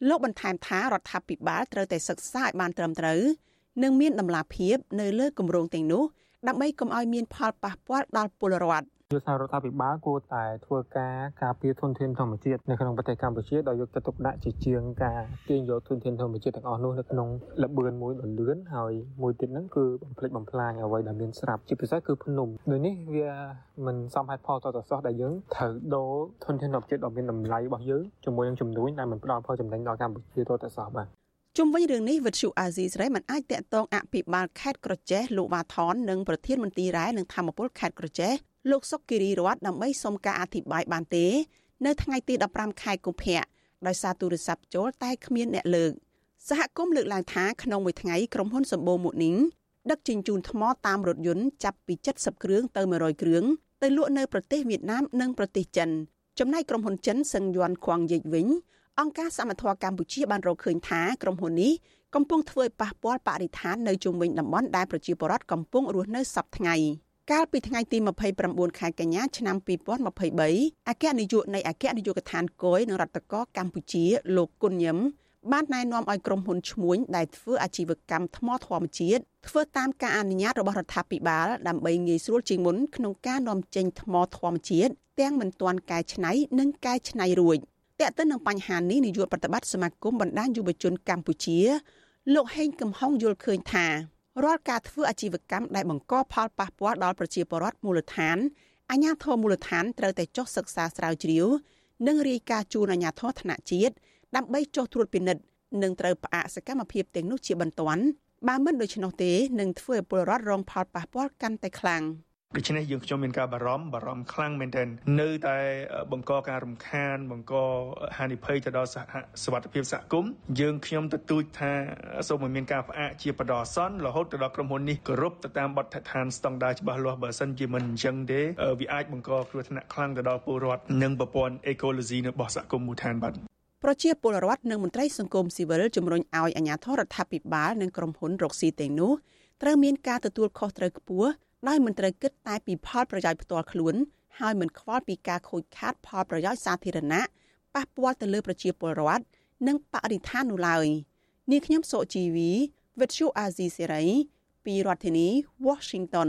លោកបន្ថែមថារដ្ឋាភិបាលត្រូវតែសិក្សាឲ្យបានត្រឹមត្រូវនិងមានដំណាភាពនៅលើគម្រោងទាំងនោះដើម្បីកុំឲ្យមានផលប៉ះពាល់ដល់ពលរដ្ឋ យុទ្ធសាស្ត្ររដ្ឋាភិបាលគួរតែធ្វើការការពារធនធានធម្មជាតិនៅក្នុងប្រទេសកម្ពុជាដោយយកចិត្តទុកដាក់ជាជាងការទាញយកធនធានធម្មជាតិទាំងអស់នោះនៅក្នុងលបឿនមួយដ៏លឿនហើយមួយទៀតហ្នឹងគឺបំផ្លិចបំផ្លាញអ្វីដែលមានស្រាប់ជាពិសេសគឺភ្នំដូចនេះវាមិនសមហេតុផលតទៅសោះដែលយើងត្រូវដូរធនធានធម្មជាតិដ៏មានតម្លៃរបស់យើងជាមួយនឹងចំនួនដែលមិនផ្ដល់ផលចំណេញដល់កម្ពុជាតទៅសោះបាទជុំវិញរឿងនេះវិទ្យុអាស៊ីសេរីមិនអាចតាក់ទងអភិបាលខេត្តក្រចេះលោកវ៉ាថននិងប្រធានមន្ត្រីរ៉ែនិងធម្មពលខេត្តក្រចេះ លោកសុកគិរីរតដើម្បីសុំការអធិប្បាយបានទេ នៅថ្ងៃទី15ខែកុម្ភៈដោយសារទូរស័ព្ទចូលតែគ្មានអ្នកលើកសហគមន៍លើកឡើងថាក្នុងមួយថ្ងៃក្រុមហ៊ុនសម្បូរមុនីងដឹកជញ្ជូនថ្មតាមរថយន្តចាប់ពី70គ្រឿងទៅ100គ្រឿងទៅលក់នៅប្រទេសវៀតណាមនិងប្រទេសចិនចំណែកក្រុមហ៊ុនចិនសឹងយ័នខ្វាងយិចវិញអង្គការសមត្ថភាពកម្ពុជាបានរកឃើញថាក្រុមហ៊ុននេះកំពុងធ្វើឲ្យប៉ះពាល់បរិស្ថាននៅជុំវិញតំបន់ដែលប្រជាពលរដ្ឋកំពុងរស់នៅសពថ្ងៃ កាលពីថ្ងៃទី29ខែកញ្ញាឆ្នាំ2023អគ្គនាយកនៃអគ្គនាយកដ្ឋានគយនឹងរដ្ឋកោកម្ពុជា លោកគុណញឹមបានណែនាំឲ្យក្រុមហ៊ុនឈ្មួញដែលធ្វើអាជីវកម្មថ្មធម្មជាតិធ្វើតាមការអនុញ្ញាតរបស់រដ្ឋាភិបាលដើម្បីងាយស្រួលជាងមុនក្នុងការនាំចេញថ្មធម្មជាតិទាំងមិនទាន់កែច្នៃនិងកែច្នៃរួចតែកទៅនឹងបញ្ហានេះនាយកប្រតិបត្តិសមាគមបណ្ដាញយុវជនកម្ពុជា លោកហេងកំហុងយល់ឃើញថា រាល់ការធ្វើអាជីវកម្មដែលបង្កផលប៉ះពាល់ដល់ប្រជាពលរដ្ឋមូលដ្ឋានអាជ្ញាធរមូលដ្ឋានត្រូវតែចុះសិក្សាស្រាវជ្រាវនិងរាយការណ៍ជូនអាជ្ញាធរថ្នាក់ជាតិដើម្បីចុះត្រួតពិនិត្យនិងត្រូវផ្អាកសកម្មភាពទាំងនោះជាបន្ទាន់បើមិនដូច្នោះទេនឹងធ្វើឲ្យពលរដ្ឋរងផលប៉ះពាល់កាន់តែខ្លាំង។ ដូច្នេះយើងខ្ញុំមានការបារម្ភបារម្ភខ្លាំងមែនទែននៅតែបង្កការរំខាន បង្កហានិភ័យទៅដល់សហសវត្ថភាពសហគមន៍យើងខ្ញុំទទូចថាសូមឲ្យមានការផ្អាកជាបដអាសន្នរហូតទៅដល់ក្រុមហ៊ុននេះគោរពទៅតាមបទដ្ឋានស្តង់ដារច្បាស់លាស់បើសិនជាមិនអញ្ចឹងទេវាអាចបង្កគ្រោះថ្នាក់ខ្លាំងទៅដល់ពលរដ្ឋនិងប្រព័ន្ធអេកូឡូស៊ីរបស់សហគមន៍មូលដ្ឋានបាទប្រជាពលរដ្ឋនិងមន្ត្រីសង្គមស៊ីវិលជំរុញឲ្យអាជ្ញាធររដ្ឋាភិបាលនិងក្រុមហ៊ុនរកស៊ីទាំងនោះត្រូវមានការទទួលខុសត្រូវខ្ពស់ ដោយមិនត្រូវគិតតែពីផលប្រយោជន៍ផ្ទាល់ខ្លួនហើយមិនខ្វល់ពីការខូចខាតផលប្រយោជន៍សាធារណៈប៉ះពាល់ទៅលើប្រជាពលរដ្ឋនិងបរិស្ថាននោះឡើយនាងខ្ញុំសុជីវីវិទ្យុអាស៊ីសេរីពីរដ្ឋធានី Washington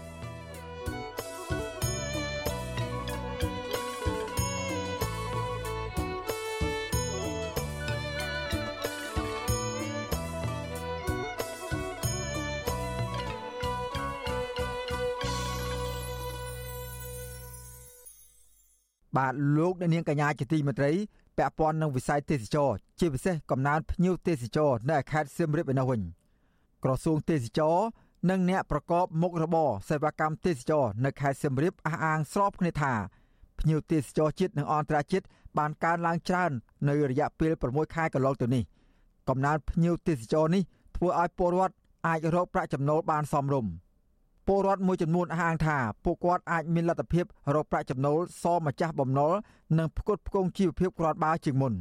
បាទលោកអ្នកនាងកញ្ញាជាទីមេត្រីពាក់ព័ន្ធនឹងវិស័យទេសចរជាពិសេសកំណើនភ្ញៀវទេសចរនៅខេត្តសៀមរាបឯនោះវិញក្រសួងទេសចរនិងអ្នកប្រកបមុខរបរសេវាកម្មទេសចរនៅខេត្តសៀមរាបអះអាងស្របគ្នាថាភ្ញៀវទេសចរជាតិនិងអន្តរជាតិបានកើនឡើងច្រើននៅរយៈពេល6ខែកន្លងទៅនេះកំណើនភ្ញៀវទេសចរនេះធ្វើឲ្យពលរដ្ឋអាចរកប្រាក់ចំណូលបានសមរម្យ ពលរដ្ឋមួយចំនួនអះអាងថាពួកគាត់អាចមានលទ្ធភាពរកប្រាក់ចំណូលសម្ចាស់បំណុលនិងផ្គត់ផ្គង់ជីវភាពគ្រាន់បើជាងមុន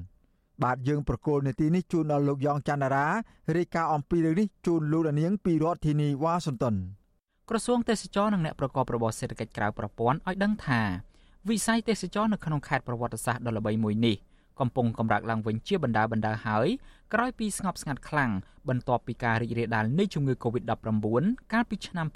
បាទយើងប្រកូលនេតិនេះជូនដល់លោកយ៉ងច័ន្ទរារាយការណ៍អំពីរឿងនេះជូនលោកនាងពីរដ្ឋធានីវ៉ាស៊ីនតោនក្រសួងទេសចរនិងអ្នកប្រកបរបរសេដ្ឋកិច្ចក្រៅប្រព័ន្ធឲ្យដឹងថាវិស័យទេសចរនៅក្នុងខេត្តប្រវត្តិសាស្ត្រដ៏ល្បីមួយនេះ កំពុងកម្រើកឡើងវិញជាបណ្ដាបណ្ដាហើយក្រោយពីស្ងប់ស្ងាត់ខ្លាំងបន្ទាប់ពីការរីករាលដាលនៃជំងឺ Covid-19 កាលពីឆ្នាំ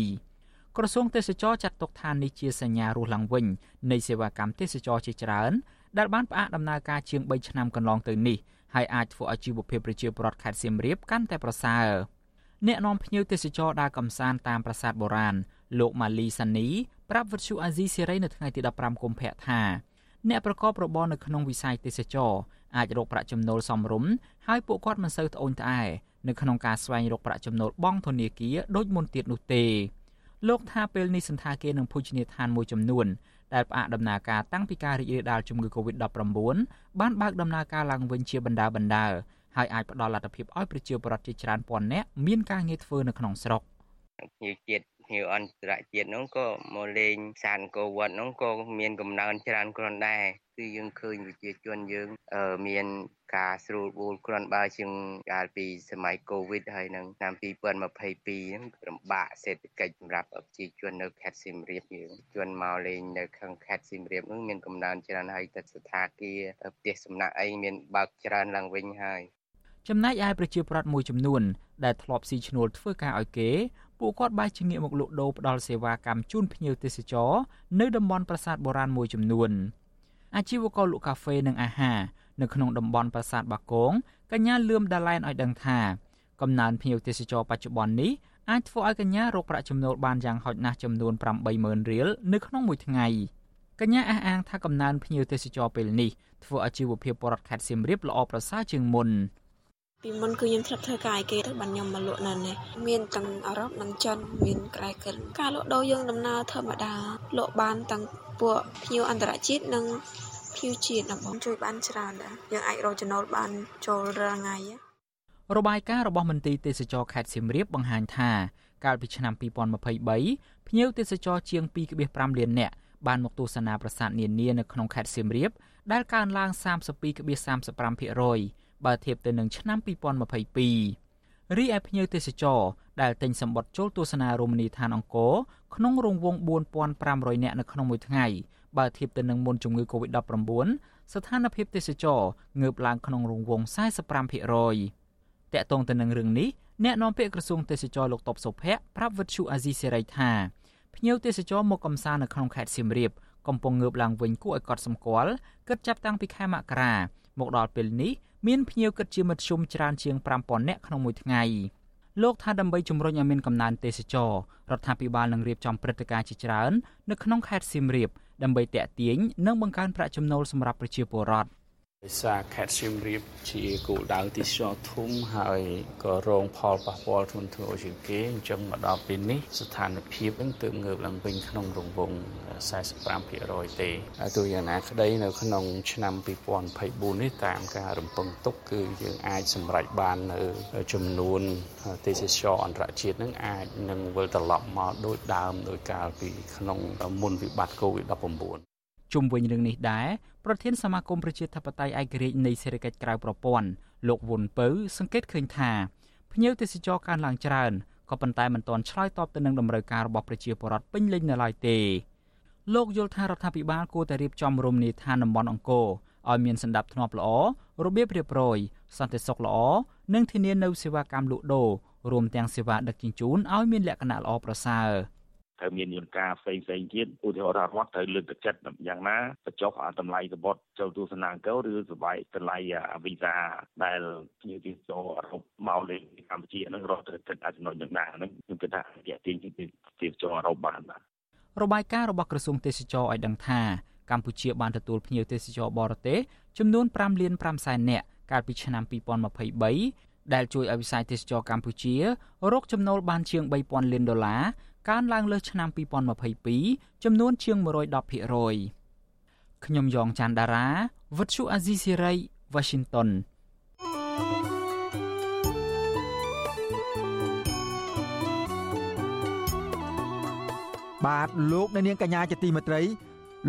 2020ក្រសួងទេសចរចាត់ទុកថានេះជាសញ្ញារស់ឡើងវិញនៃសេវាកម្មទេសចរជាច្រើនដែលបានផ្អាកដំណើរការជាង3ឆ្នាំកន្លងទៅនេះហើយអាចធ្វើឲ្យជីវភាពប្រជាពលរដ្ឋខេត្តសៀមរាបកាន់តែប្រសើរអ្នកនាំភ្ញៀវទេសចរដើរកំសាន្តតាមប្រាសាទបុរាណលោកម៉ាលីសានីប្រាប់វិទ្យុអាស៊ីសេរីនៅថ្ងៃទី15កុម្ភៈថា អ្នកប្រកបរបរនៅក្នុងវិស័យទេសចរអាចរកប្រាក់ចំណូលសមរម្យហើយពួកគាត់មិនសូវត្អូញត្អែនៅក្នុងការស្វែងរកប្រាក់ចំណូលបង់ធនាគារដូចមុនទៀតនោះទេលោកថាពេលនេះសន្តាគារនិងភោជនីយដ្ឋានមួយចំនួនដែលផ្អាកដំណើរការតាំងពីការរីករាលដាលជំងឺ Covid-19 បានបើកដំណើរការឡើងវិញជាបណ្ដាបណ្ដាហើយអាចផ្ដល់លទ្ធភាពឲ្យប្រជាពលរដ្ឋជាច្រើនពាន់នាក់មានការងារធ្វើនៅក្នុងស្រុកភ្ញៀវជាតិ ភ្ញៀវអន្តរជាតិនោះក៏មកលេងសានកោវត្តនោះក៏មានកំណើនច្រើនគ្រាន់ដែរគឺយើងឃើញប្រជាជនយើងមានការស្រួលបួលគ្រាន់បើជាងកាលពីសម័យកូវីដហើយនឹងឆ្នាំ2022ហ្នឹងលំបាកសេដ្ឋកិច្ចសម្រាប់ប្រជាជននៅខេត្តសៀមរាបយើងជនមកលេងនៅខាងខេត្តសៀមរាបហ្នឹងមានកំណើនច្រើនហើយតែស្ថាគារផ្ទះសំណាក់អីមានបើកច្រើនឡើងវិញហើយចំណែកឯប្រជាប្រដ្ឋមួយចំនួនដែលធ្លាប់ស៊ីឈ្នួលធ្វើការឲ្យគេ ពួកគាត់បែរជាងាកមកលក់ដូរផ្ដល់សេវាកម្មជូនភ្ញៀវទេសចរនៅតំបន់ប្រាសាទបុរាណមួយចំនួនអាជីវករលក់កាហ្វេនិងអាហារនៅក្នុងតំបន់ប្រាសាទបាគងកញ្ញាលឿមដាឡែនឲ្យដឹងថាកំណើនភ្ញៀវទេសចរបច្ចុប្បន្ននេះអាចធ្វើឲ្យកញ្ញារកប្រាក់ចំណូលបានយ៉ាងហោចណាស់ចំនួន80000រៀលនៅក្នុងមួយថ្ងៃកញ្ញាអះអាងថាកំណើនភ្ញៀវទេសចរពេលនេះធ្វើឲ្យជីវភាពពលរដ្ឋខេត្តសៀមរាបល្អប្រសើរជាងមុន ពីមុនគឺខ្ញុំធ្លាប់ធ្វើការឲ្យគេទៅបានខ្ញុំមកលក់នៅនេះមានទាំងអឺរ៉ុបនិងចិនមានក្រែកិនការលក់ដូរយើងដំណើរធម្មតាលក់បានទាំងពួកភ្ញៀវអន្តរជាតិនិងភ្ញៀវជាតិណាបងជួយបានច្រើនដែរយើងអាចរកចំណូលបានចូលរាល់ថ្ងៃរបាយការណ៍របស់មន្ទីរទេសចរខេត្តសៀមរាបបង្ហាញថាកាលពីឆ្នាំ2023ភ្ញៀវទេសចរជាង2.5លាននាក់បានមកទស្សនាប្រាសាទនានានៅក្នុងខេត្តសៀមរាបដែលកើនឡើង32.35% បើធៀបទៅនឹងឆ្នាំ2022រីឯភ្ញៀវទេសចរដែលទិញសម្បត្តិចូលទស្សនារមណីយដ្ឋានអង្គរក្នុងរង្វង់4500នាក់នៅក្នុងមួយថ្ងៃបើធៀបទៅនឹងមុនជំងឺ Covid-19 ស្ថានភាពទេសចรงើបឡើងក្នុងរង្វង់45%តាក់ទងទៅនឹងរឿងនេះអ្នកនាំពាក្យក្រសួងទេសចរលោកតបសុភ័ក្រប្រាប់វិទ្យុអាស៊ីសេរីថាភ្ញៀវទេសចរមកកំសាន្តនៅក្នុងខេត្តសៀមរាបកំពុងងើបឡើងវិញគួរឲ្យកត់សម្គាល់គិតចាប់តាំងពីខែមករាមកដល់ពេលនេះ មានភ្ញៀវគិតជាមធ្យមច្រើនជាង5000នាក់ក្នុងមួយថ្ងៃលោកថាដើម្បីជំរុញឲ្យមានកំណើនទេសចររដ្ឋាភិបាលនឹងរៀបចំព្រឹត្តិការណ៍ជាច្រើននៅក្នុងខេត្តសៀមរាបដើម្បីតាក់ទាញនិងបង្កើនប្រាក់ចំណូលសម្រាប់ប្រជាពលរដ្ឋ។ ដោយសារខេត្តសៀមរាបជាគោលដៅទេសចរធំហើយក៏រងផលប៉ះពាល់ធ្ងន់ធ្ងរជាងគេអញ្ចឹងមកដល់ពេលនេះស្ថានភាពនឹងទើបងើបឡើងវិញក្នុងរង្វង់45%ទេហើយទោះយ៉ាងណាក្តីនៅក្នុងឆ្នាំ2024នេះតាមការរំពឹងទុកគឺយើងអាចសម្រេចបាននៅចំនួនទេសចរអន្តរជាតិនឹងអាចនឹងវិលត្រឡប់មកដូចដើមដោយកាលពីក្នុងមុនវិបត្តិ COVID-19 ជុំវិញរឿងនេះដែរប្រធានសមាគមប្រជាធិបតេយ្យឯករាជ្យនៃសេដ្ឋកិច្ចក្រៅប្រព័ន្ធលោកវុនពៅសង្កេតឃើញថាភ្ញៀវទេសចរកើនឡើងច្រើនក៏ប៉ុន្តែមិនទាន់ឆ្លើយតបទៅនឹងតម្រូវការរបស់ប្រជាពលរដ្ឋពេញលេញនៅឡើយទេលោកយល់ថារដ្ឋាភិបាលគួរតែរៀបចំរមណីយដ្ឋានតំបន់អង្គរឲ្យមានសន្តិភាពធ្នាប់ល្អរបៀបរៀបរយសន្តិសុខល្អនិងធានានូវសេវាកម្មលក់ដូររួមទាំងសេវាដឹកជញ្ជូនឲ្យមានលក្ខណៈល្អប្រសើរ។ ត្រូវមានយន្តការផ្សេងផ្សេងទៀតឧទាហរណ៍ថារដ្ឋត្រូវលើកទឹកចិត្តយ៉ាងណាបញ្ចុះតម្លៃសម្បត្តិចូលទស្សនាអង្គរឬសបាយតម្លៃវីសាដែលភ្ញៀវទេសចរអឺរ៉ុបមកលេងកម្ពុជានឹងរដ្ឋត្រូវគិតអាចចំណុចនឹងដែរហ្នឹងខ្ញុំគិតថាទាក់ទាញទេសចរអឺរ៉ុបបានបាទរបាយការណ៍របស់ក្រសួងទេសចរឲ្យដឹងថាកម្ពុជាបានទទួលភ្ញៀវទេសចរបរទេសចំនួន5លាន5សែននាក់កាលពីឆ្នាំ2023ដែលជួយឲ្យវិស័យទេសចរកម្ពុជារកចំណូលបានជាង3000លានដុល្លារ កើនឡើងលើសឆ្នាំ2022ចំនួនជាង110%ខ្ញុំយ៉ងច័ន្ទដារាវិទ្យុអាស៊ីសេរី Washington បាទលោកអ្នកនាងកញ្ញាជាទីមេត្រី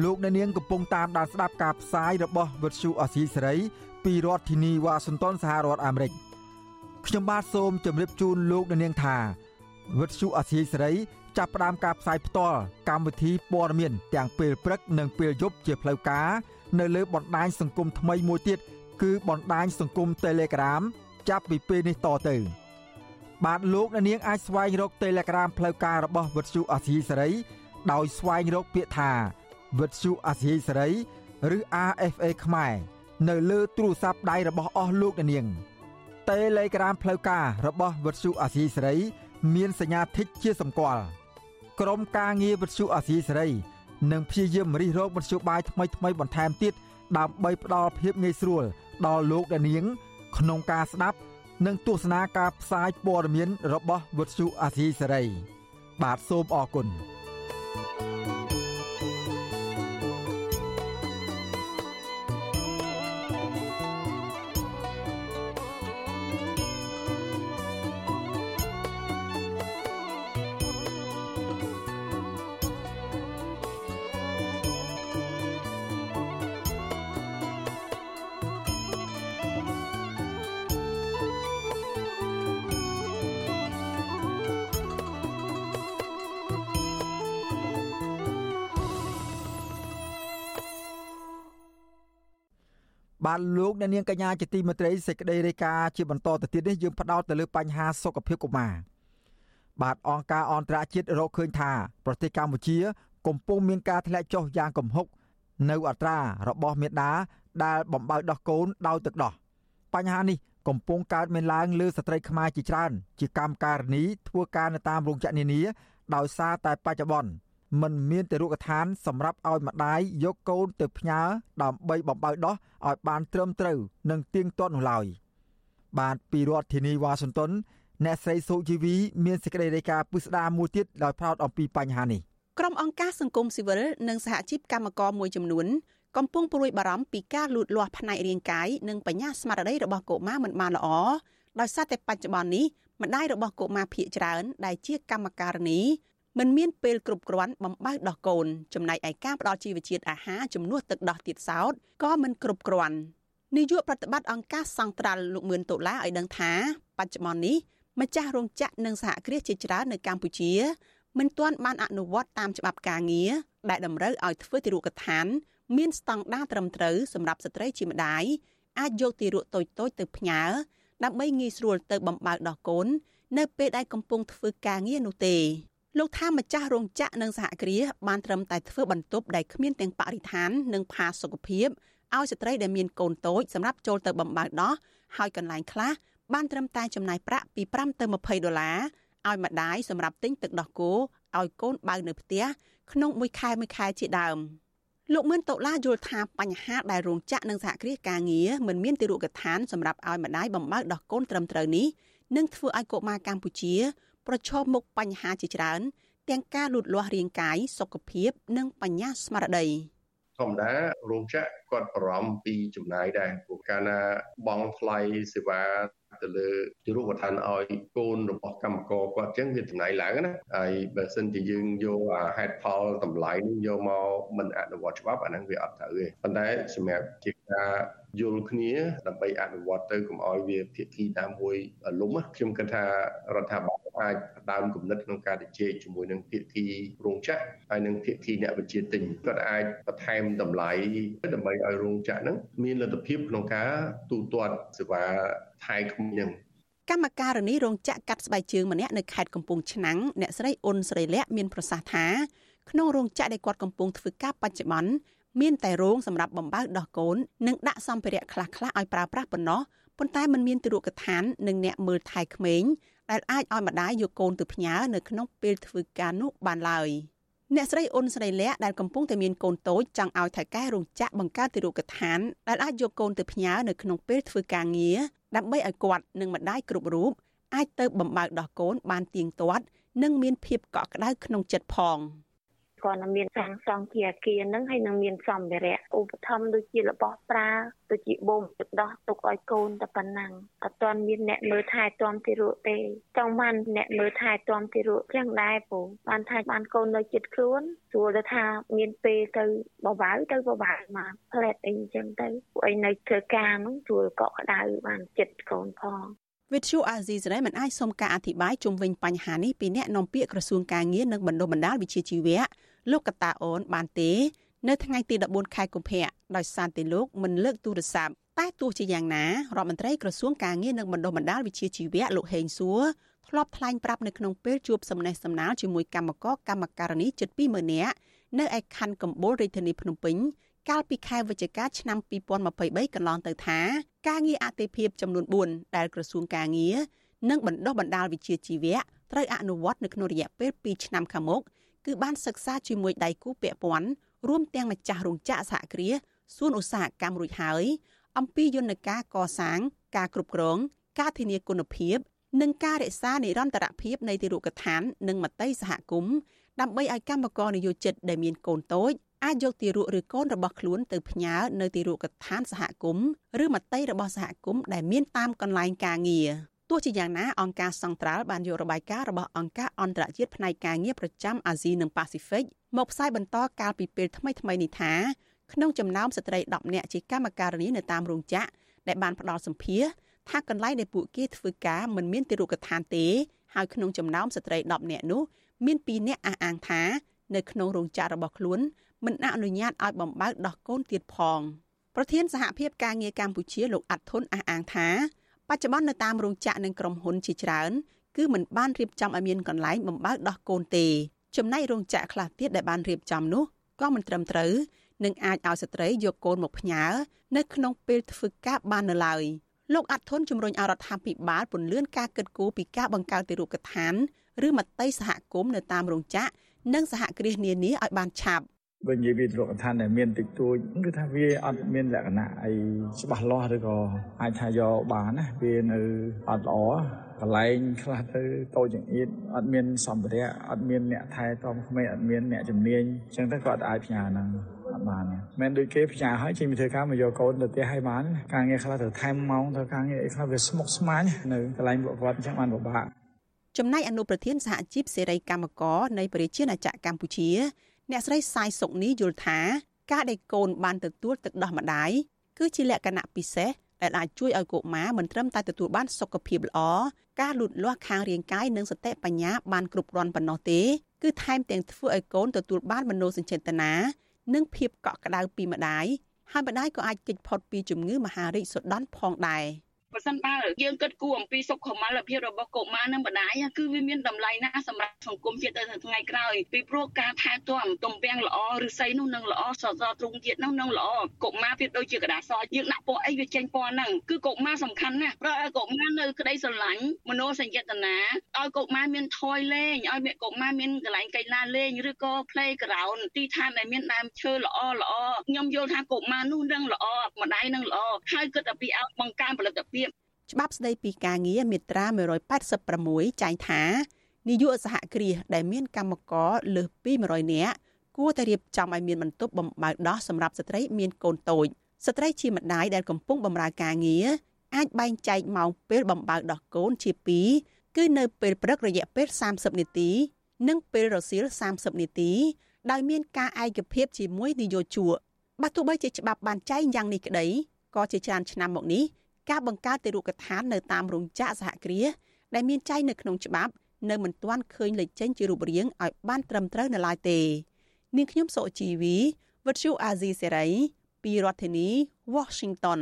លោកអ្នកនាងកំពុងតាមដានស្ដាប់ការផ្សាយរបស់វិទ្យុអាស៊ីសេរីពីរដ្ឋធានីវ៉ាស៊ីនតោនសហរដ្ឋអាមេរិកខ្ញុំបាទសូមជម្រាបជូនលោកអ្នកនាងថាវិទ្យុអាស៊ីសេរី ចាប់ផ្ដើមការផ្សាយផ្ទាល់កម្មវិធីព័ត៌មានទាំងពេលព្រឹកនិងពេលយប់ជាផ្លូវការនៅលើបណ្ដាញសង្គមថ្មីមួយទៀតគឺបណ្ដាញសង្គម Telegram ចាប់ពីពេលនេះតទៅបាទលោកអ្នកនាងអាចស្វែងរក Telegram ផ្លូវការរបស់វិទ្យុអាស៊ីសេរីដោយស្វែងរកពាក្យថាវិទ្យុអាស៊ីសេរីឬ RFA ខ្មែរនៅលើទូរស័ព្ទដៃរបស់អស់លោកអ្នកនាង Telegram ផ្លូវការរបស់វិទ្យុអាស៊ីសេរី មានសញ្ញាធីកជាសម្គាល់ ក្រមការងារវិទ្យុអាស៊ីសេរីនឹងព្យាយាមរិះរោបវិទ្យុបាយថ្មីថ្មីបន្ថែមទៀតដើម្បីផ្ដល់ភាពងាយស្រួលដល់លោកអ្នកនាង ក្នុងការស្ដាប់ និងទស្សនាការផ្សាយព័ត៌មានរបស់វិទ្យុអាស៊ីសេរីបាទសូមអរគុណ។ បាទលោកអ្នកនាងកញ្ញាជាទីមេត្រីសេចក្តីរាយការណ៍ជាបន្តទៅទៀតនេះយើងផ្ដោតទៅលើបញ្ហាសុខភាពកុមារបាទអង្គការអន្តរជាតិរកឃើញថាប្រទេសកម្ពុជា កំពុងមានការធ្លាក់ចុះយ៉ាងគំហុកនៅអត្រារបស់មេដាដែលបំបៅដោះកូនដោយទឹកដោះបញ្ហានេះកំពុងកើតមានឡើងលើស្ត្រីខ្មែរជាច្រើន ជាកម្មការិនីធ្វើការនៅតាមរោងចក្រនានាដោយសារតែបច្ចុប្បន្ន មិនមានទេរុកឋានសម្រាប់ឲ្យម្ដាយយកកូនទៅផ្ញើដើម្បីបំបៅដោះឲ្យបានត្រឹមត្រូវនិងទៀងទាត់នោះឡើយបាទពីរដ្ឋធានីវ៉ាស៊ីនតោនអ្នកស្រីសុជីវីមានសេចក្តីរាយការណ៍ពិស្ដារមួយទៀតដោយផ្ដោតអំពីបញ្ហានេះក្រុមអង្គការសង្គមស៊ីវិលនិងសហជីពកម្មករមួយចំនួនកំពុងព្រួយបារម្ភពីការលូតលាស់ផ្នែករាងកាយនិងបញ្ញាស្មារតីរបស់កុមារមិនបានល្អដោយសារតែបច្ចុប្បន្ននេះម្ដាយរបស់កុមារភៀកច្រើនដែលជាកម្មការិនី មិនមានពេលគ្រប់គ្រាន់បំបៅដោះកូនចំណែកឯការផ្ដល់ជីវជាតិអាហារជំនួសទឹកដោះទៀតសោតក៏មិនគ្រប់គ្រាន់នាយកប្រតិបត្តិអង្គការសង្ត្រាល់លោកមឿនដុល្លារឲ្យដឹងថាបច្ចុប្បន្ននេះម្ចាស់រោងចក្រនិងសហគ្រាសជាច្រើននៅកម្ពុជាមិនទាន់បានអនុវត្តតាមច្បាប់ការងារដែលតម្រូវឲ្យធ្វើទារកឋាន មានស្តង់ដារត្រឹមត្រូវសម្រាប់ស្ត្រីជាម្ដាយអាចយកទារកតូចតូចទៅផ្ញើដើម្បីងាយស្រួលទៅបំបើកដោះកូននៅពេលដែលកំពុងធ្វើការងារនោះទេ លោកថាម្ចាស់រោងចក្រនិងសហគ្រាសបានត្រឹមតែធ្វើបន្ទប់ដែលគ្មានទាំងបរិស្ថាននិងផាសុកភាពឲ្យស្ត្រីដែលមានកូនតូចសម្រាប់ចូលទៅបំបើកដោះហើយកន្លែងខ្លះបានត្រឹមតែចំណាយប្រាក់ពី5ទៅ20ដុល្លារឲ្យម្ដាយសម្រាប់ទិញទឹកដោះគោឲ្យកូនបើនៅផ្ទះក្នុងមួយខែមួយខែជាដើមលោកមឿនតូឡាយល់ថាបញ្ហាដែលរោងចក្រនិងសហគ្រាសការងារមិនមានទីរកឋានសម្រាប់ឲ្យម្ដាយបំបើកដោះកូនត្រឹមត្រូវនេះនឹងធ្វើឲ្យកុមារកម្ពុជា ប្រឈមមុខបញ្ហាជាច្រើន ទាំងការលូតលាស់រាងកាយសុខភាព និងបញ្ញាស្មារតីធម្មតារោងចក្រគាត់បារម្ភពីចំណាយដែរព្រោះកាលណាបងថ្លៃសេវាទៅលើទីរូបឋានឲ្យកូនរបស់កម្មករគាត់ចឹងវាចំណាយឡើងណាហើយបើសិនជាយើងយកហេតុផលតម្លៃនេះយកមកមិនអនុវត្តច្បាប់អាហ្នឹងវាអត់ត្រូវទេប៉ុន្តែសម្រាប់ជាការយល់គ្នាដើម្បីអនុវត្តទៅកុំឲ្យវាភាគីណាមួយលំខ្ញុំគិតថារដ្ឋាភិបាលអាចដើមគំនិតក្នុងការជជែកជាមួយនឹងភាគីរោងចក្រហើយនិងភាគីអ្នកវិជាទិញគាត់អាចបន្ថែមតម្លៃដើម្បីឲ្យរោងចក្រហ្នឹងមានលទ្ធភាពក្នុងការទូទាត់សេវាថែក្មេងកម្មការនីរោងចក្រកាត់ស្បែកជើងម្នាក់នៅខេត្តកំពង់ឆ្នាំងអ្នកស្រីអ៊ុនស្រីលក្ខមានប្រសាសន៍ថាក្នុងរោងចក្រដែលគាត់កំពុងធ្វើការបច្ចុប្បន្ន មានតែរោងសម្រាប់បំបើកដោះកូននិងដាក់សម្ភារៈខ្លះៗឲ្យប្រើប្រាស់ប៉ុណ្ណោះប៉ុន្តែมันមានទីរកឋាននិងអ្នកមើលថែក្មេងដែលអាចឲ្យម្ដាយយកកូនទៅផ្ញើនៅក្នុងពេលធ្វើការនោះបានឡើយអ្នកស្រីអ៊ុនស្រីលក្ខដែលកំពុងតែមានកូនតូចចង់ឲ្យថៅកែរោងចក្របង្កើតទីរកឋានដែលអាចយកកូនទៅផ្ញើនៅក្នុងពេលធ្វើការងារដើម្បីឲ្យគាត់និងម្ដាយគ្រប់រូបអាចទៅបំបើកដោះកូនបានទៀងទាត់ និងមានភាពកក់ក្ដៅក្នុងចិត្តផង។ គាត់នឹងមានសាងសង់ជាអគារហ្នឹងហើយនឹងមានសម្ភារៈឧបត្ថម្ភដូចជារបស់ប្រើដូចជាបូមទឹកដោះទុកឲ្យកូនតែប៉ុណ្ណឹងអត់ទាន់មានអ្នកមើលថែទាំទីរក់ទេចង់បានអ្នកមើលថែទាំទីរក់ចឹងដែរពូបានថាបានកូននៅចិត្តខ្លួនស្រួលទៅថាមានពេលទៅបបាវទៅបបាវមកផ្លែតអីចឹងទៅពួកឯងនៅធ្វើការហ្នឹងស្រួលកក់ក្ដៅបានចិត្តកូនផង វិទ្យុអាស៊ីសេរីមិនអាចសុំការអធិប្បាយជុំវិញបញ្ហានេះពីអ្នកនាំពាក្យក្រសួងការងារនិងបណ្ដុះបណ្ដាលវិជ្ជាជីវៈលោកកតាអូនបានទេនៅថ្ងៃទី14ខែកុម្ភៈដោយសារតែលោកមិនលើកទូរស័ព្ទតែទោះជាយ៉ាងណារដ្ឋមន្ត្រីក្រសួងការងារនិងបណ្ដុះបណ្ដាលវិជ្ជាជីវៈលោកហេងសួរធ្លាប់ថ្លែងប្រាប់នៅក្នុងពេលជួបសំណេះសំណាលជាមួយកម្មករកម្មការនីជិត20000នាក់នៅឯខណ្ឌកំពូលរាជធានីភ្នំពេញ កាលពីខែវិច្ឆិកាឆ្នាំ2023កន្លងទៅថាការងារអតិភិបចំនួន4ដែលក្រសួងការងារនិងបណ្ដុះបណ្ដាលវិជ្ជាជីវៈត្រូវអនុវត្តនៅក្នុងរយៈពេល2ឆ្នាំខាងមុខគឺបានសិក្សាជាមួយដៃគូពាក់ព័ន្ធរួមទាំងម្ចាស់រោងចក្រសហគ្រាសសួនឧស្សាហកម្មរួចហើយអំពីយន្តការកសាង ការគ្រប់គ្រង ការធានាគុណភាព និងការរក្សានិរន្តរភាពនៃទីរូបដ្ឋាន និងមតិសហគមន៍ដើម្បីឲ្យកម្មករនិយោជិតដែលមានកូនតូច អាចយកទីរូបឬកូនរបស់ខ្លួនទៅផ្ញើនៅទីរូបដ្ឋានសហគមន៍ឬមតិរបស់សហគមន៍ដែលមានតាមកន្លែងការងារទោះជាយ៉ាងណាអង្គការសង្ត្រាល់បានយករបាយការណ៍របស់អង្គការអន្តរជាតិផ្នែកការងារប្រចាំអាស៊ីនិងប៉ាស៊ីហ្វិកមកផ្សាយបន្តកាលពីពេលថ្មីៗនេះថាក្នុងចំណោមស្ត្រី10នាក់ជាកម្មការិនីនៅតាមរោងចក្រដែលបានផ្ដល់សម្ភារថាកន្លែងដែលពួកគេធ្វើការមិនមានទីរូបដ្ឋានទេហើយក្នុងចំណោមស្ត្រី10នាក់នោះមាន2នាក់អះអាងថានៅក្នុងរោងចក្ររបស់ខ្លួន មិនអនុញ្ញាតឲ្យបំបើកដោះកូនទៀតផងប្រធានសហភាពការងារកម្ពុជាលោកអាត់ធុនអះអាងថាបច្ចុប្បន្ននៅតាមរោងចក្រនិងក្រុមហ៊ុនជាច្រើនគឺមិនបានរៀបចំឲ្យមានកន្លែងបំបើកដោះកូនទេចំណែករោងចក្រខ្លះទៀតដែលបានរៀបចំនោះក៏មិនត្រឹមត្រូវនឹងអាចឲ្យស្ត្រីយកកូនមកផ្ញើនៅក្នុងពេលធ្វើការបាននៅឡើយលោកអាត់ធុនជំរុញឲ្យរដ្ឋាភិបាលពន្យាការកិត្តគូពីការបង្កើតទីរូបដ្ឋានឬមត្តេយសហគមន៍នៅតាមរោងចក្រនិងសហគ្រាសនានាឲ្យបានឆាប់ បើនិយាយពីទ្រព្យឋានដែលមានតិចតួចគឺថាវាអត់មានលក្ខណៈអីច្បាស់លាស់ឬក៏អាចថាយកបានណាវានៅអត់ល្អកន្លែងខ្លះទៅតូចចង្អៀតអត់មានសម្ភារៈអត់មានអ្នកថែទាំក្មេងអត់មានអ្នកជំនាញអញ្ចឹងទៅក៏អត់អាចផ្ញើហ្នឹងអត់បានមែនដូចគេផ្ញើឲ្យចេញពីធ្វើការមកយកកូនទៅផ្ទះឲ្យបានការងារខ្លះត្រូវថែមម៉ោងធ្វើការងារអីខ្លះវាស្មុគស្មាញនៅកន្លែងពួកគាត់អញ្ចឹងបានពិបាកចំណែកអនុប្រធានសហជីពសេរីកម្មករនៃប្រជាណាចក្រកម្ពុជា អ្នកស្រីសាយសុកនីយល់ថាការដែលកូនបានទទួលទឹកដោះម្ដាយគឺជាលក្ខណៈពិសេសដែលអាចជួយឲ្យកុមារមិនត្រឹមតែទទួលបានសុខភាពល្អការលូតលាស់ខាងរាងកាយនិងសតិបញ្ញាបានគ្រប់គ្រាន់ប៉ុណ្ណោះទេគឺថែមទាំងធ្វើឲ្យកូនទទួលបានមនោសញ្ចេតនានិងភាពកក់ក្ដៅពីម្ដាយហើយម្ដាយក៏អាចគេចផុតពីជំងឺមហារីកសុដន់ផងដែរ។ បើសិនបើយើងគិតគូរអំពីសុខុមាលភាពរបស់កុមារនិងបណ្ដាយគឺវាមានតម្លៃណាស់សម្រាប់សង្គមជាតិទៅថ្ងៃក្រោយពីព្រោះការថែទាំទំពាំងល្អឬសីនោះនឹងល្អសសរទ្រុងជាតិនោះនឹងល្អកុមារវាដូចជាក្តារសយើងដាក់ពណ៌អីវាចេញពណ៌ហ្នឹងគឺកុមារសំខាន់ណាស់ព្រោះឲ្យកុមារនៅក្តីស្រឡាញ់មនោសញ្ចេតនាឲ្យកុមារមានថយលេងឲ្យមានកុមារមានកន្លែងកីឡាលេងឬក៏ play ground ទីឋានដែលមានដើមឈើល្អល្អខ្ញុំយល់ថាកុមារនោះនឹងល្អម្ដាយនឹងល្អហើយគិតអំពីបង្កើនផលិតភាព ច្បាប់ស្តីពីការងារមាត្រា186ចែងថានាយកសហគ្រាសដែលមានកម្មករលើសពី100នាក់គួរតែរៀបចំឲ្យមានបន្ទប់បំបើកដោះសម្រាប់ស្ត្រីមានកូនតូចស្ត្រីជាម្ដាយដែលកំពុងបម្រើការងារអាចបែងចែកម៉ោងពេលបំបើកដោះកូនជា2គឺនៅពេលព្រឹករយៈពេល30នាទី និងពេលរសៀល30នាទីដោយមានការឯកភាពជាមួយនយោជកបើទោះបីជាច្បាប់បានចែងយ៉ាងនេះក្តីក៏ជាច្រើនឆ្នាំមកនេះ ការបង្កើតទីរូបដ្ឋាននៅតាមរោងចក្រសហគ្រាសដែលមានចែងនៅក្នុងច្បាប់នៅមិនទាន់ឃើញលេចចេញជារូបរាងឲ្យបានត្រឹមត្រូវនៅឡើយទេនាងខ្ញុំសុជីវីវិទ្យុអាស៊ីសេរីពីរដ្ឋធានី Washington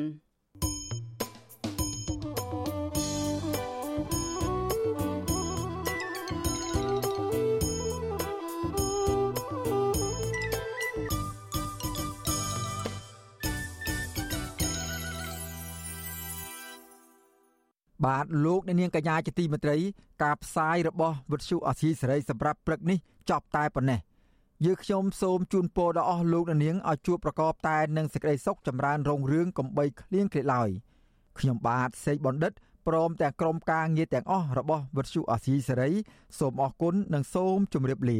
បាទលោកអ្នកនាងកញ្ញាជាទីមេត្រី ការផ្សាយរបស់វិទ្យុអសីសេរីសម្រាប់ព្រឹកនេះចប់តែប៉ុណ្ណេះយើខ្ញុំសូមជូនពរដល់អស់លោកអ្នកនាងឲ្យជួបប្រកបតែនឹងសេចក្តីសុខចម្រើនរុងរឿងកំបីគ្លៀងគ្លេឡើយខ្ញុំបាទសេកបណ្ឌិតព្រមទាំងក្រុមការងារទាំងអស់របស់វិទ្យុអសីសេរីសូមអរគុណនិងសូមជម្រាបលា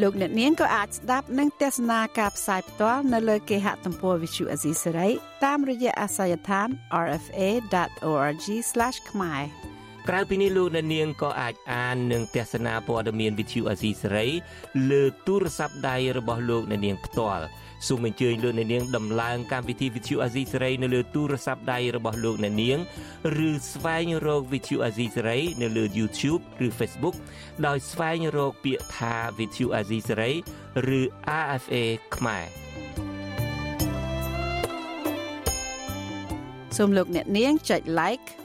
លោកអ្នកនាងក៏អាចស្ដាប់និងទស្សនាការផ្សាយផ្ទាល់នៅលើគេហទំព័រ Visual Asia សេរីតាមរយៈអាស័យដ្ឋាន rfa.org/ ខ្មែរ ក្រៅពីនេះលោកអ្នកនាងក៏អាចអាននិងទស្សនាព័ត៌មាន Visual Asia សេរីលើទូរស័ព្ទដៃរបស់លោកអ្នកនាងផ្ទាល់សូមអញ្ជើញលោកអ្នកនាងដំឡើងកម្មវិធី Vithu Azizi Saray នៅលើទូរស័ព្ទដៃរបស់លោកអ្នកនាងឬស្វែងរក Vithu Azizi Saray នៅលើ YouTube ឬ Facebook ដោយស្វែងរកពាក្យថា Vithu Azizi Saray ឬ RFA ខ្មែរសូមលោកអ្នកនាងចុច like